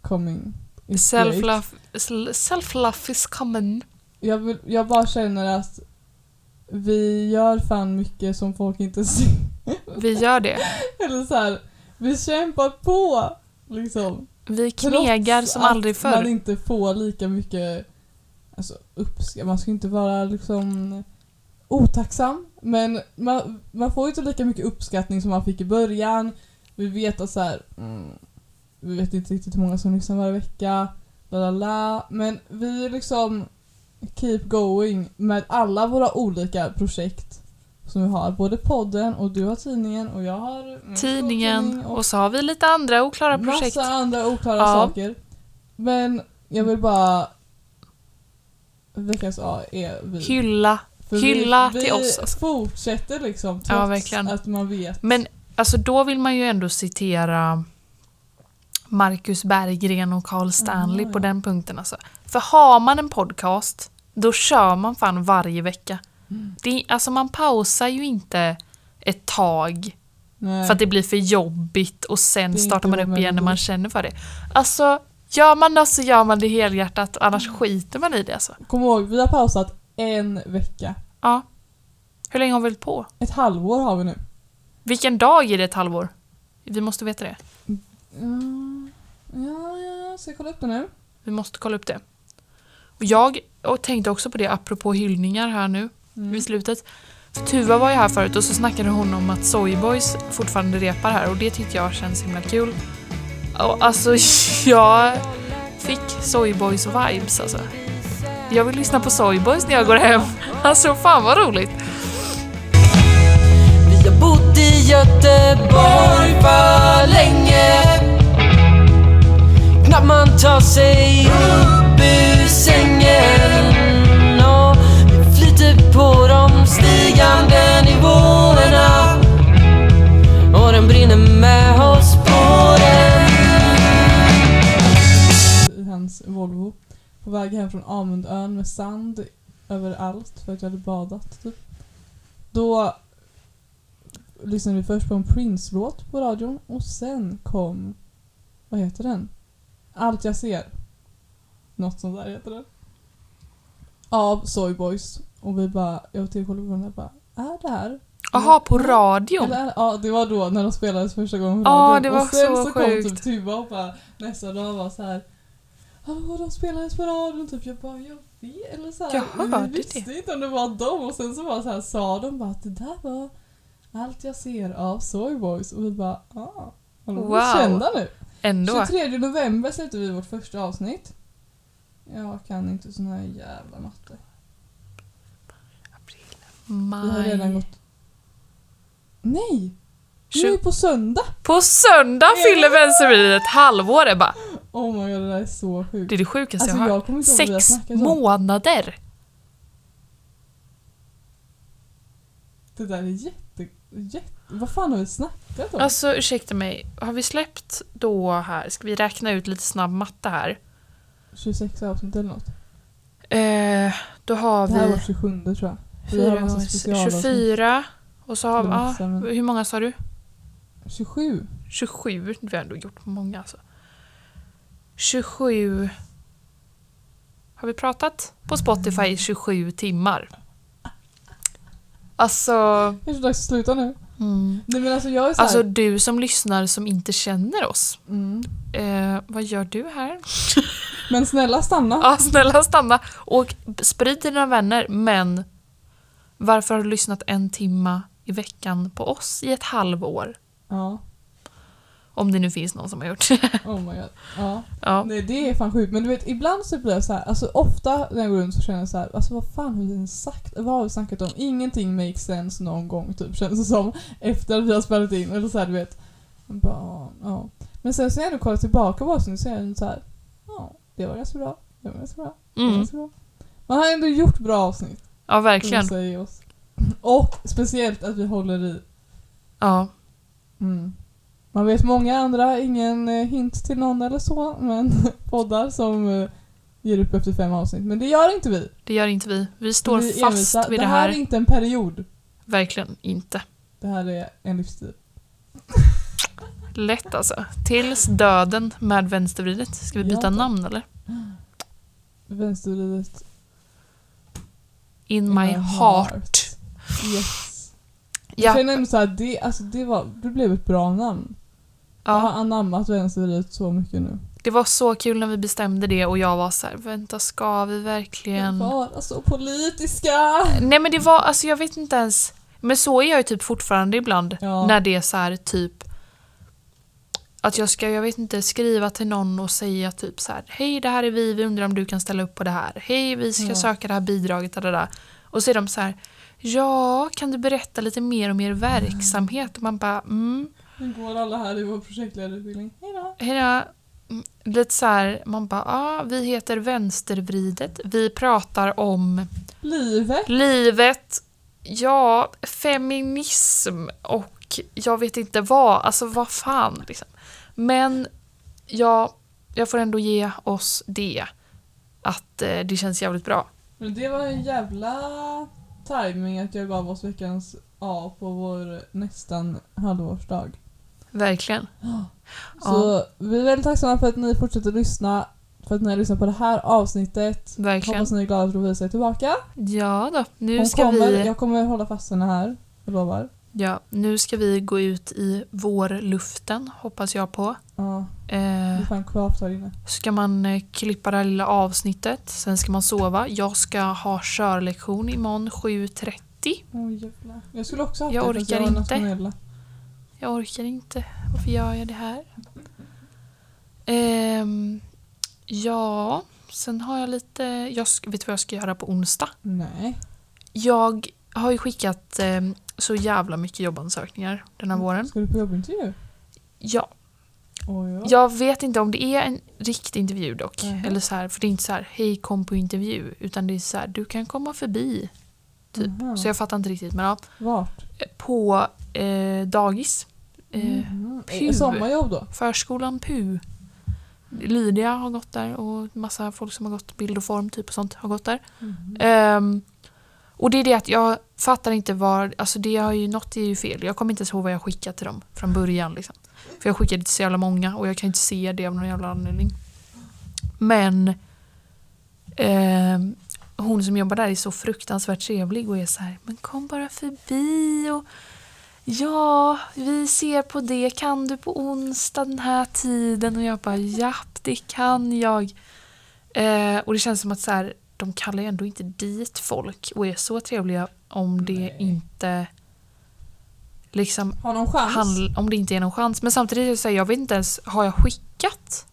Speaker 2: coming.
Speaker 1: Self-love self is common.
Speaker 2: Jag, vill, jag bara känner att vi gör fan mycket som folk inte ser.
Speaker 1: Vi gör det.
Speaker 2: Eller så här, vi kämpar på liksom.
Speaker 1: Vi knegar
Speaker 2: Trots
Speaker 1: som aldrig
Speaker 2: man
Speaker 1: förr.
Speaker 2: inte får lika mycket alltså, uppskattning. Man ska inte vara liksom otacksam. Men man, man får ju inte lika mycket uppskattning som man fick i början. Vi vet att så här, mm, vi vet inte riktigt hur många som lyssnar varje vecka. La, la, la. Men vi liksom keep going med alla våra olika projekt som vi har. Både podden och du har tidningen och jag har min
Speaker 1: Tidningen
Speaker 2: tidning
Speaker 1: och så har vi lite andra oklara projekt.
Speaker 2: Massa andra oklara
Speaker 1: Ja.
Speaker 2: saker. Men jag vill bara... Veckans A är vi.
Speaker 1: Hylla.
Speaker 2: För
Speaker 1: hylla
Speaker 2: vi,
Speaker 1: till oss, alltså.
Speaker 2: Vi fortsätter liksom trots
Speaker 1: Ja, verkligen.
Speaker 2: att man vet.
Speaker 1: Men alltså då vill man ju ändå citera Marcus Berggren och Carl Stanley på
Speaker 2: ja.
Speaker 1: den punkten. Alltså. För har man en podcast, då kör man fan varje vecka.
Speaker 2: Mm.
Speaker 1: Det, alltså man pausar ju inte ett tag
Speaker 2: Nej.
Speaker 1: för att det blir för jobbigt och sen startar man upp igen när man känner för det. Alltså, gör man det så gör man det helhjärtat annars
Speaker 2: Mm.
Speaker 1: skiter man i det alltså.
Speaker 2: Kom ihåg, vi har pausat en vecka.
Speaker 1: Ja. Hur länge har vi hållit på?
Speaker 2: Ett halvår har vi nu.
Speaker 1: Vilken dag är det ett halvår? Vi måste veta det.
Speaker 2: Ja, ja, ja. Ska jag kolla upp det nu?
Speaker 1: Vi måste kolla upp det. Jag och tänkte också på det apropå hyllningar här nu
Speaker 2: Mm.
Speaker 1: vid slutet. För Tuva var ju här förut och så snackade hon om att Soyboys fortfarande repar här och det tyckte jag känns himla kul. Och alltså jag fick Soyboys vibes alltså. Jag vill lyssna på Soyboys när jag går hem. Alltså fan vad roligt.
Speaker 4: Vi har bott i Göteborg för länge Knappt man tar sig upp ur sängen på de stigande nivåerna Och den brinner med oss på den
Speaker 2: i hans Volvo. På väg hem från Amundön med sand överallt för att jag hade badat. Typ. Då lyssnade vi först på en Prince-låt på radion och sen kom, vad heter den? Allt jag ser. Något sånt där heter det. Av Soyboys. Och vi bara, jag Theo kollade på den och bara, är det här?
Speaker 1: Jaha, på radion.
Speaker 2: Eller, ja, det var då när de spelades första gången på
Speaker 1: Ja,
Speaker 2: radion.
Speaker 1: det var
Speaker 2: och sen
Speaker 1: så
Speaker 2: så, kom
Speaker 1: sjukt.
Speaker 2: typ Tuva och bara nästa dag var så här. Hallå, de spelades på radion. Typ. Jag bara, jag vet. Eller så här,
Speaker 1: Jag hörde
Speaker 2: vi visste
Speaker 1: det.
Speaker 2: inte om det var dem. Och sen så bara så här, sa de bara att det där var allt jag ser av Soyboys. Och vi bara, ah. De
Speaker 1: Wow.
Speaker 2: kända nu.
Speaker 1: Ändå.
Speaker 2: 23 november släppte vi vårt första avsnitt. Jag kan inte sån här jävla matte. Vi har redan
Speaker 1: Maj.
Speaker 2: gått... Nej! Nu på söndag!
Speaker 1: På söndag fyller Vänstervridet ett halvår Ebba.
Speaker 2: Oh my god, det där är så sjukt.
Speaker 1: Det är det sjukaste
Speaker 2: Alltså
Speaker 1: jag har hört.
Speaker 2: vi
Speaker 1: Sex månader!
Speaker 2: Det där är jätte, jätte... Vad fan har vi snackat om?
Speaker 1: Alltså ursäkta mig, har vi släppt då här, ska vi räkna ut lite snabb matte här?
Speaker 2: 26 avsnitt eller något.
Speaker 1: Eh, då har
Speaker 2: Det här var
Speaker 1: vi
Speaker 2: 27 tror jag. Vi har
Speaker 1: fyra
Speaker 2: massa
Speaker 1: gånger
Speaker 2: specialavsnitt.
Speaker 1: 24 och så har
Speaker 2: Det är men-
Speaker 1: hur många sa du? 27.
Speaker 2: 27?
Speaker 1: 27, vi har ändå gjort många alltså. 27 har vi pratat på Spotify i 27 timmar. Alltså,
Speaker 2: Kanske dags att sluta nu.
Speaker 1: mm.
Speaker 2: Nej men alltså jag är så här,
Speaker 1: alltså du som lyssnar som inte känner oss.
Speaker 2: mm.
Speaker 1: Eh, vad gör du här?
Speaker 2: Men snälla stanna.
Speaker 1: Ja, snälla stanna och sprid till dina vänner. Men varför har du lyssnat en timma i veckan på oss i ett halvår?
Speaker 2: Ja.
Speaker 1: Om det nu finns någon som har gjort
Speaker 2: Oh my god. Ja.
Speaker 1: ja.
Speaker 2: Nej det är fan sjukt. Men du vet ibland så blir jag så här, alltså ofta när jag går runt så känner jag så här, alltså vad fan har vi sagt? Vad har vi snackat om? Ingenting makes sense någon gång typ känns det som. Efter att vi har spelat in. Eller så här, du vet. Bara, ja. Men sen så när jag kollar tillbaka på avsnittet så är jag så här, ja det var ganska bra. Det var ganska bra. Det var
Speaker 1: Mm.
Speaker 2: ganska bra. Man har ändå gjort bra avsnitt.
Speaker 1: Ja, verkligen.
Speaker 2: säga oss. Och speciellt att vi håller i.
Speaker 1: Ja.
Speaker 2: Mm. Man vet många andra, ingen eh, hint till någon eller så, men poddar som eh, ger upp efter fem avsnitt. Men det gör inte vi.
Speaker 1: Det gör inte vi. Vi står
Speaker 2: vi
Speaker 1: fast
Speaker 2: envisa.
Speaker 1: vid
Speaker 2: det
Speaker 1: det
Speaker 2: här
Speaker 1: här.
Speaker 2: är inte en period.
Speaker 1: Verkligen inte.
Speaker 2: Det här är en livsstil.
Speaker 1: Lätt alltså. Tills döden med vänstervridet. Ska vi byta
Speaker 2: Ja.
Speaker 1: namn eller?
Speaker 2: Vänstervridet.
Speaker 1: In my heart.
Speaker 2: Yes. Jag
Speaker 1: Ja.
Speaker 2: känner ändå såhär, det, alltså, det, var, det blev ett bra namn. Jag har
Speaker 1: ja.
Speaker 2: anammat vänstervridet så mycket nu.
Speaker 1: Det var så kul när vi bestämde det och jag var så här, vänta ska vi verkligen?
Speaker 2: Vara så politiska!
Speaker 1: Nej men det var, alltså jag vet inte ens. Men så är jag ju typ fortfarande ibland.
Speaker 2: Ja.
Speaker 1: När det är så här typ att jag ska, jag vet inte, skriva till någon och säga typ så här Hej det här är vi, vi undrar om du kan ställa upp på det här. Hej vi ska
Speaker 2: Ja.
Speaker 1: söka det här bidraget. eller det där. Och så är de så här Ja, kan du berätta lite mer om er verksamhet? Och man bara mm,
Speaker 2: Nu går alla här i vår projektledarutbildning. Hejdå!
Speaker 1: hej då. Mm, Lite så här, man bara ah, vi heter Vänstervridet. Vi pratar om
Speaker 2: Livet!
Speaker 1: Livet, ja, feminism och jag vet inte vad, alltså vad fan liksom. Men ja, jag får ändå ge oss det. Att eh, det känns jävligt bra.
Speaker 2: Men det var en jävla timing att jag gav oss veckans A på vår nästan halvårsdag.
Speaker 1: Verkligen.
Speaker 2: Så vi är väldigt tacksamma för att ni fortsätter lyssna, för att ni har lyssnat på det här avsnittet.
Speaker 1: Verkligen.
Speaker 2: Hoppas ni är glada att Lovisa är tillbaka.
Speaker 1: Ja då, nu
Speaker 2: Hon
Speaker 1: ska
Speaker 2: kommer,
Speaker 1: vi...
Speaker 2: Jag kommer hålla fast henne här, jag lovar.
Speaker 1: Ja, nu ska vi gå ut i vårluften, hoppas jag på.
Speaker 2: Ja, det
Speaker 1: Eh,
Speaker 2: är fan kvavt här inne.
Speaker 1: ska man eh, klippa det här lilla avsnittet, sen ska man sova. Jag ska ha körlektion imorgon 7.30.
Speaker 2: Oj jävlar. Jag skulle också haft
Speaker 1: Jag
Speaker 2: det,
Speaker 1: orkar
Speaker 2: har
Speaker 1: inte. Jag orkar inte. Varför gör jag det här? Ehm, ja, sen har jag lite... Jag, vet du vad jag ska göra på onsdag?
Speaker 2: Nej.
Speaker 1: Jag har ju skickat ehm, så jävla mycket jobbansökningar den här våren.
Speaker 2: Ska du på jobbintervju?
Speaker 1: Ja,
Speaker 2: Oj, ja.
Speaker 1: jag vet inte om det är en riktig intervju dock.
Speaker 2: Mhm.
Speaker 1: Eller så här, för det är inte så här, hej kom på intervju. Utan det är så här, du kan komma förbi. Typ.
Speaker 2: Aha.
Speaker 1: Så jag fattar inte riktigt. Men ja,
Speaker 2: Vart?
Speaker 1: på eh, dagis. Eh,
Speaker 2: Mhm.
Speaker 1: Pu.
Speaker 2: Sommarjobb då?
Speaker 1: Förskolan PU. Lydia har gått där och massa folk som har gått bild och form typ och sånt har gått där.
Speaker 2: Mhm.
Speaker 1: Ehm, och det är det att jag fattar inte var, alltså det har ju, något är ju fel. Jag kommer inte ens ihåg vad jag skickat till dem från början. Liksom. För jag skickade till så jävla många och jag kan inte se det av någon jävla anledning. Men eh, hon som jobbar där är så fruktansvärt trevlig och är så här, men kom bara förbi och ja, vi ser på det, kan du på onsdag den här tiden? Och jag bara, japp, det kan jag. Eh, och det känns som att så här, de kallar ju ändå inte dit folk och är så trevliga om det
Speaker 2: Nej.
Speaker 1: inte liksom
Speaker 2: Har någon chans?
Speaker 1: handl- om det inte är någon chans. Men samtidigt så här, jag vet inte ens, har jag skickat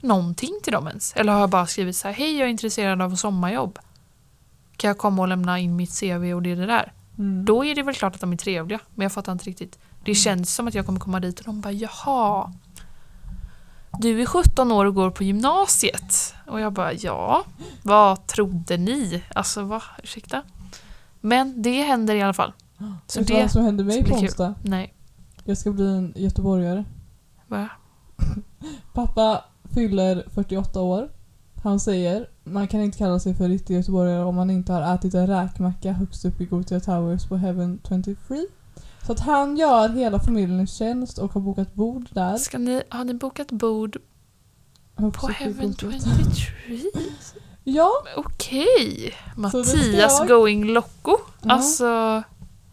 Speaker 1: någonting till dem ens? Eller har jag bara skrivit så här, hej jag är intresserad av sommarjobb. Kan jag komma och lämna in mitt CV och det är det där?
Speaker 2: Mm.
Speaker 1: Då är det väl klart att de är trevliga, men jag fattar inte riktigt. Det känns som att jag kommer komma dit och de bara jaha. Du är 17 år och går på gymnasiet. Och jag bara ja, vad trodde ni? Alltså va, ursäkta? Men det händer i alla fall. Så
Speaker 2: Vet du vad som händer
Speaker 1: ska
Speaker 2: mig på onsdag?
Speaker 1: Nej.
Speaker 2: Jag ska bli en göteborgare.
Speaker 1: Va?
Speaker 2: Pappa fyller 48 år. Han säger man kan inte kalla sig för riktig göteborgare om man inte har ätit en räkmacka högst upp i Gothia Towers på Heaven 23. Så att han gör hela familjen en tjänst och har bokat bord där.
Speaker 1: Ska ni, har ni bokat bord på Heaven
Speaker 2: Gothia
Speaker 1: 23?
Speaker 2: Ja,
Speaker 1: Okej!
Speaker 2: ska
Speaker 1: Mattias
Speaker 2: jag.
Speaker 1: going loco.
Speaker 2: Ja.
Speaker 1: Alltså,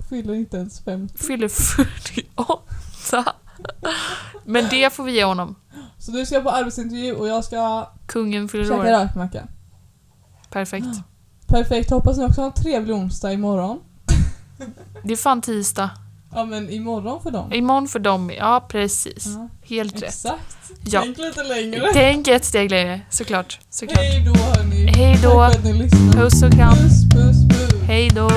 Speaker 2: fyller inte ens 50.
Speaker 1: fyller 48. Men det får vi ge honom.
Speaker 2: Så du ska på arbetsintervju och jag ska
Speaker 1: Kungen fyller
Speaker 2: käka
Speaker 1: år.
Speaker 2: räkmacka.
Speaker 1: Perfekt.
Speaker 2: Perfekt, hoppas ni också har en trevlig onsdag imorgon.
Speaker 1: Det är fan tisdag.
Speaker 2: Ja men imorgon för dem.
Speaker 1: Imorgon för dem. Ja, precis.
Speaker 2: Ja,
Speaker 1: Helt rätt.
Speaker 2: exakt.
Speaker 1: Ja.
Speaker 2: Tänk lite längre.
Speaker 1: Tänk ett steg längre, såklart. såklart.
Speaker 2: Hej då hörni.
Speaker 1: Hej då. Puss och kram.
Speaker 2: Puss puss puss.
Speaker 1: Hej då!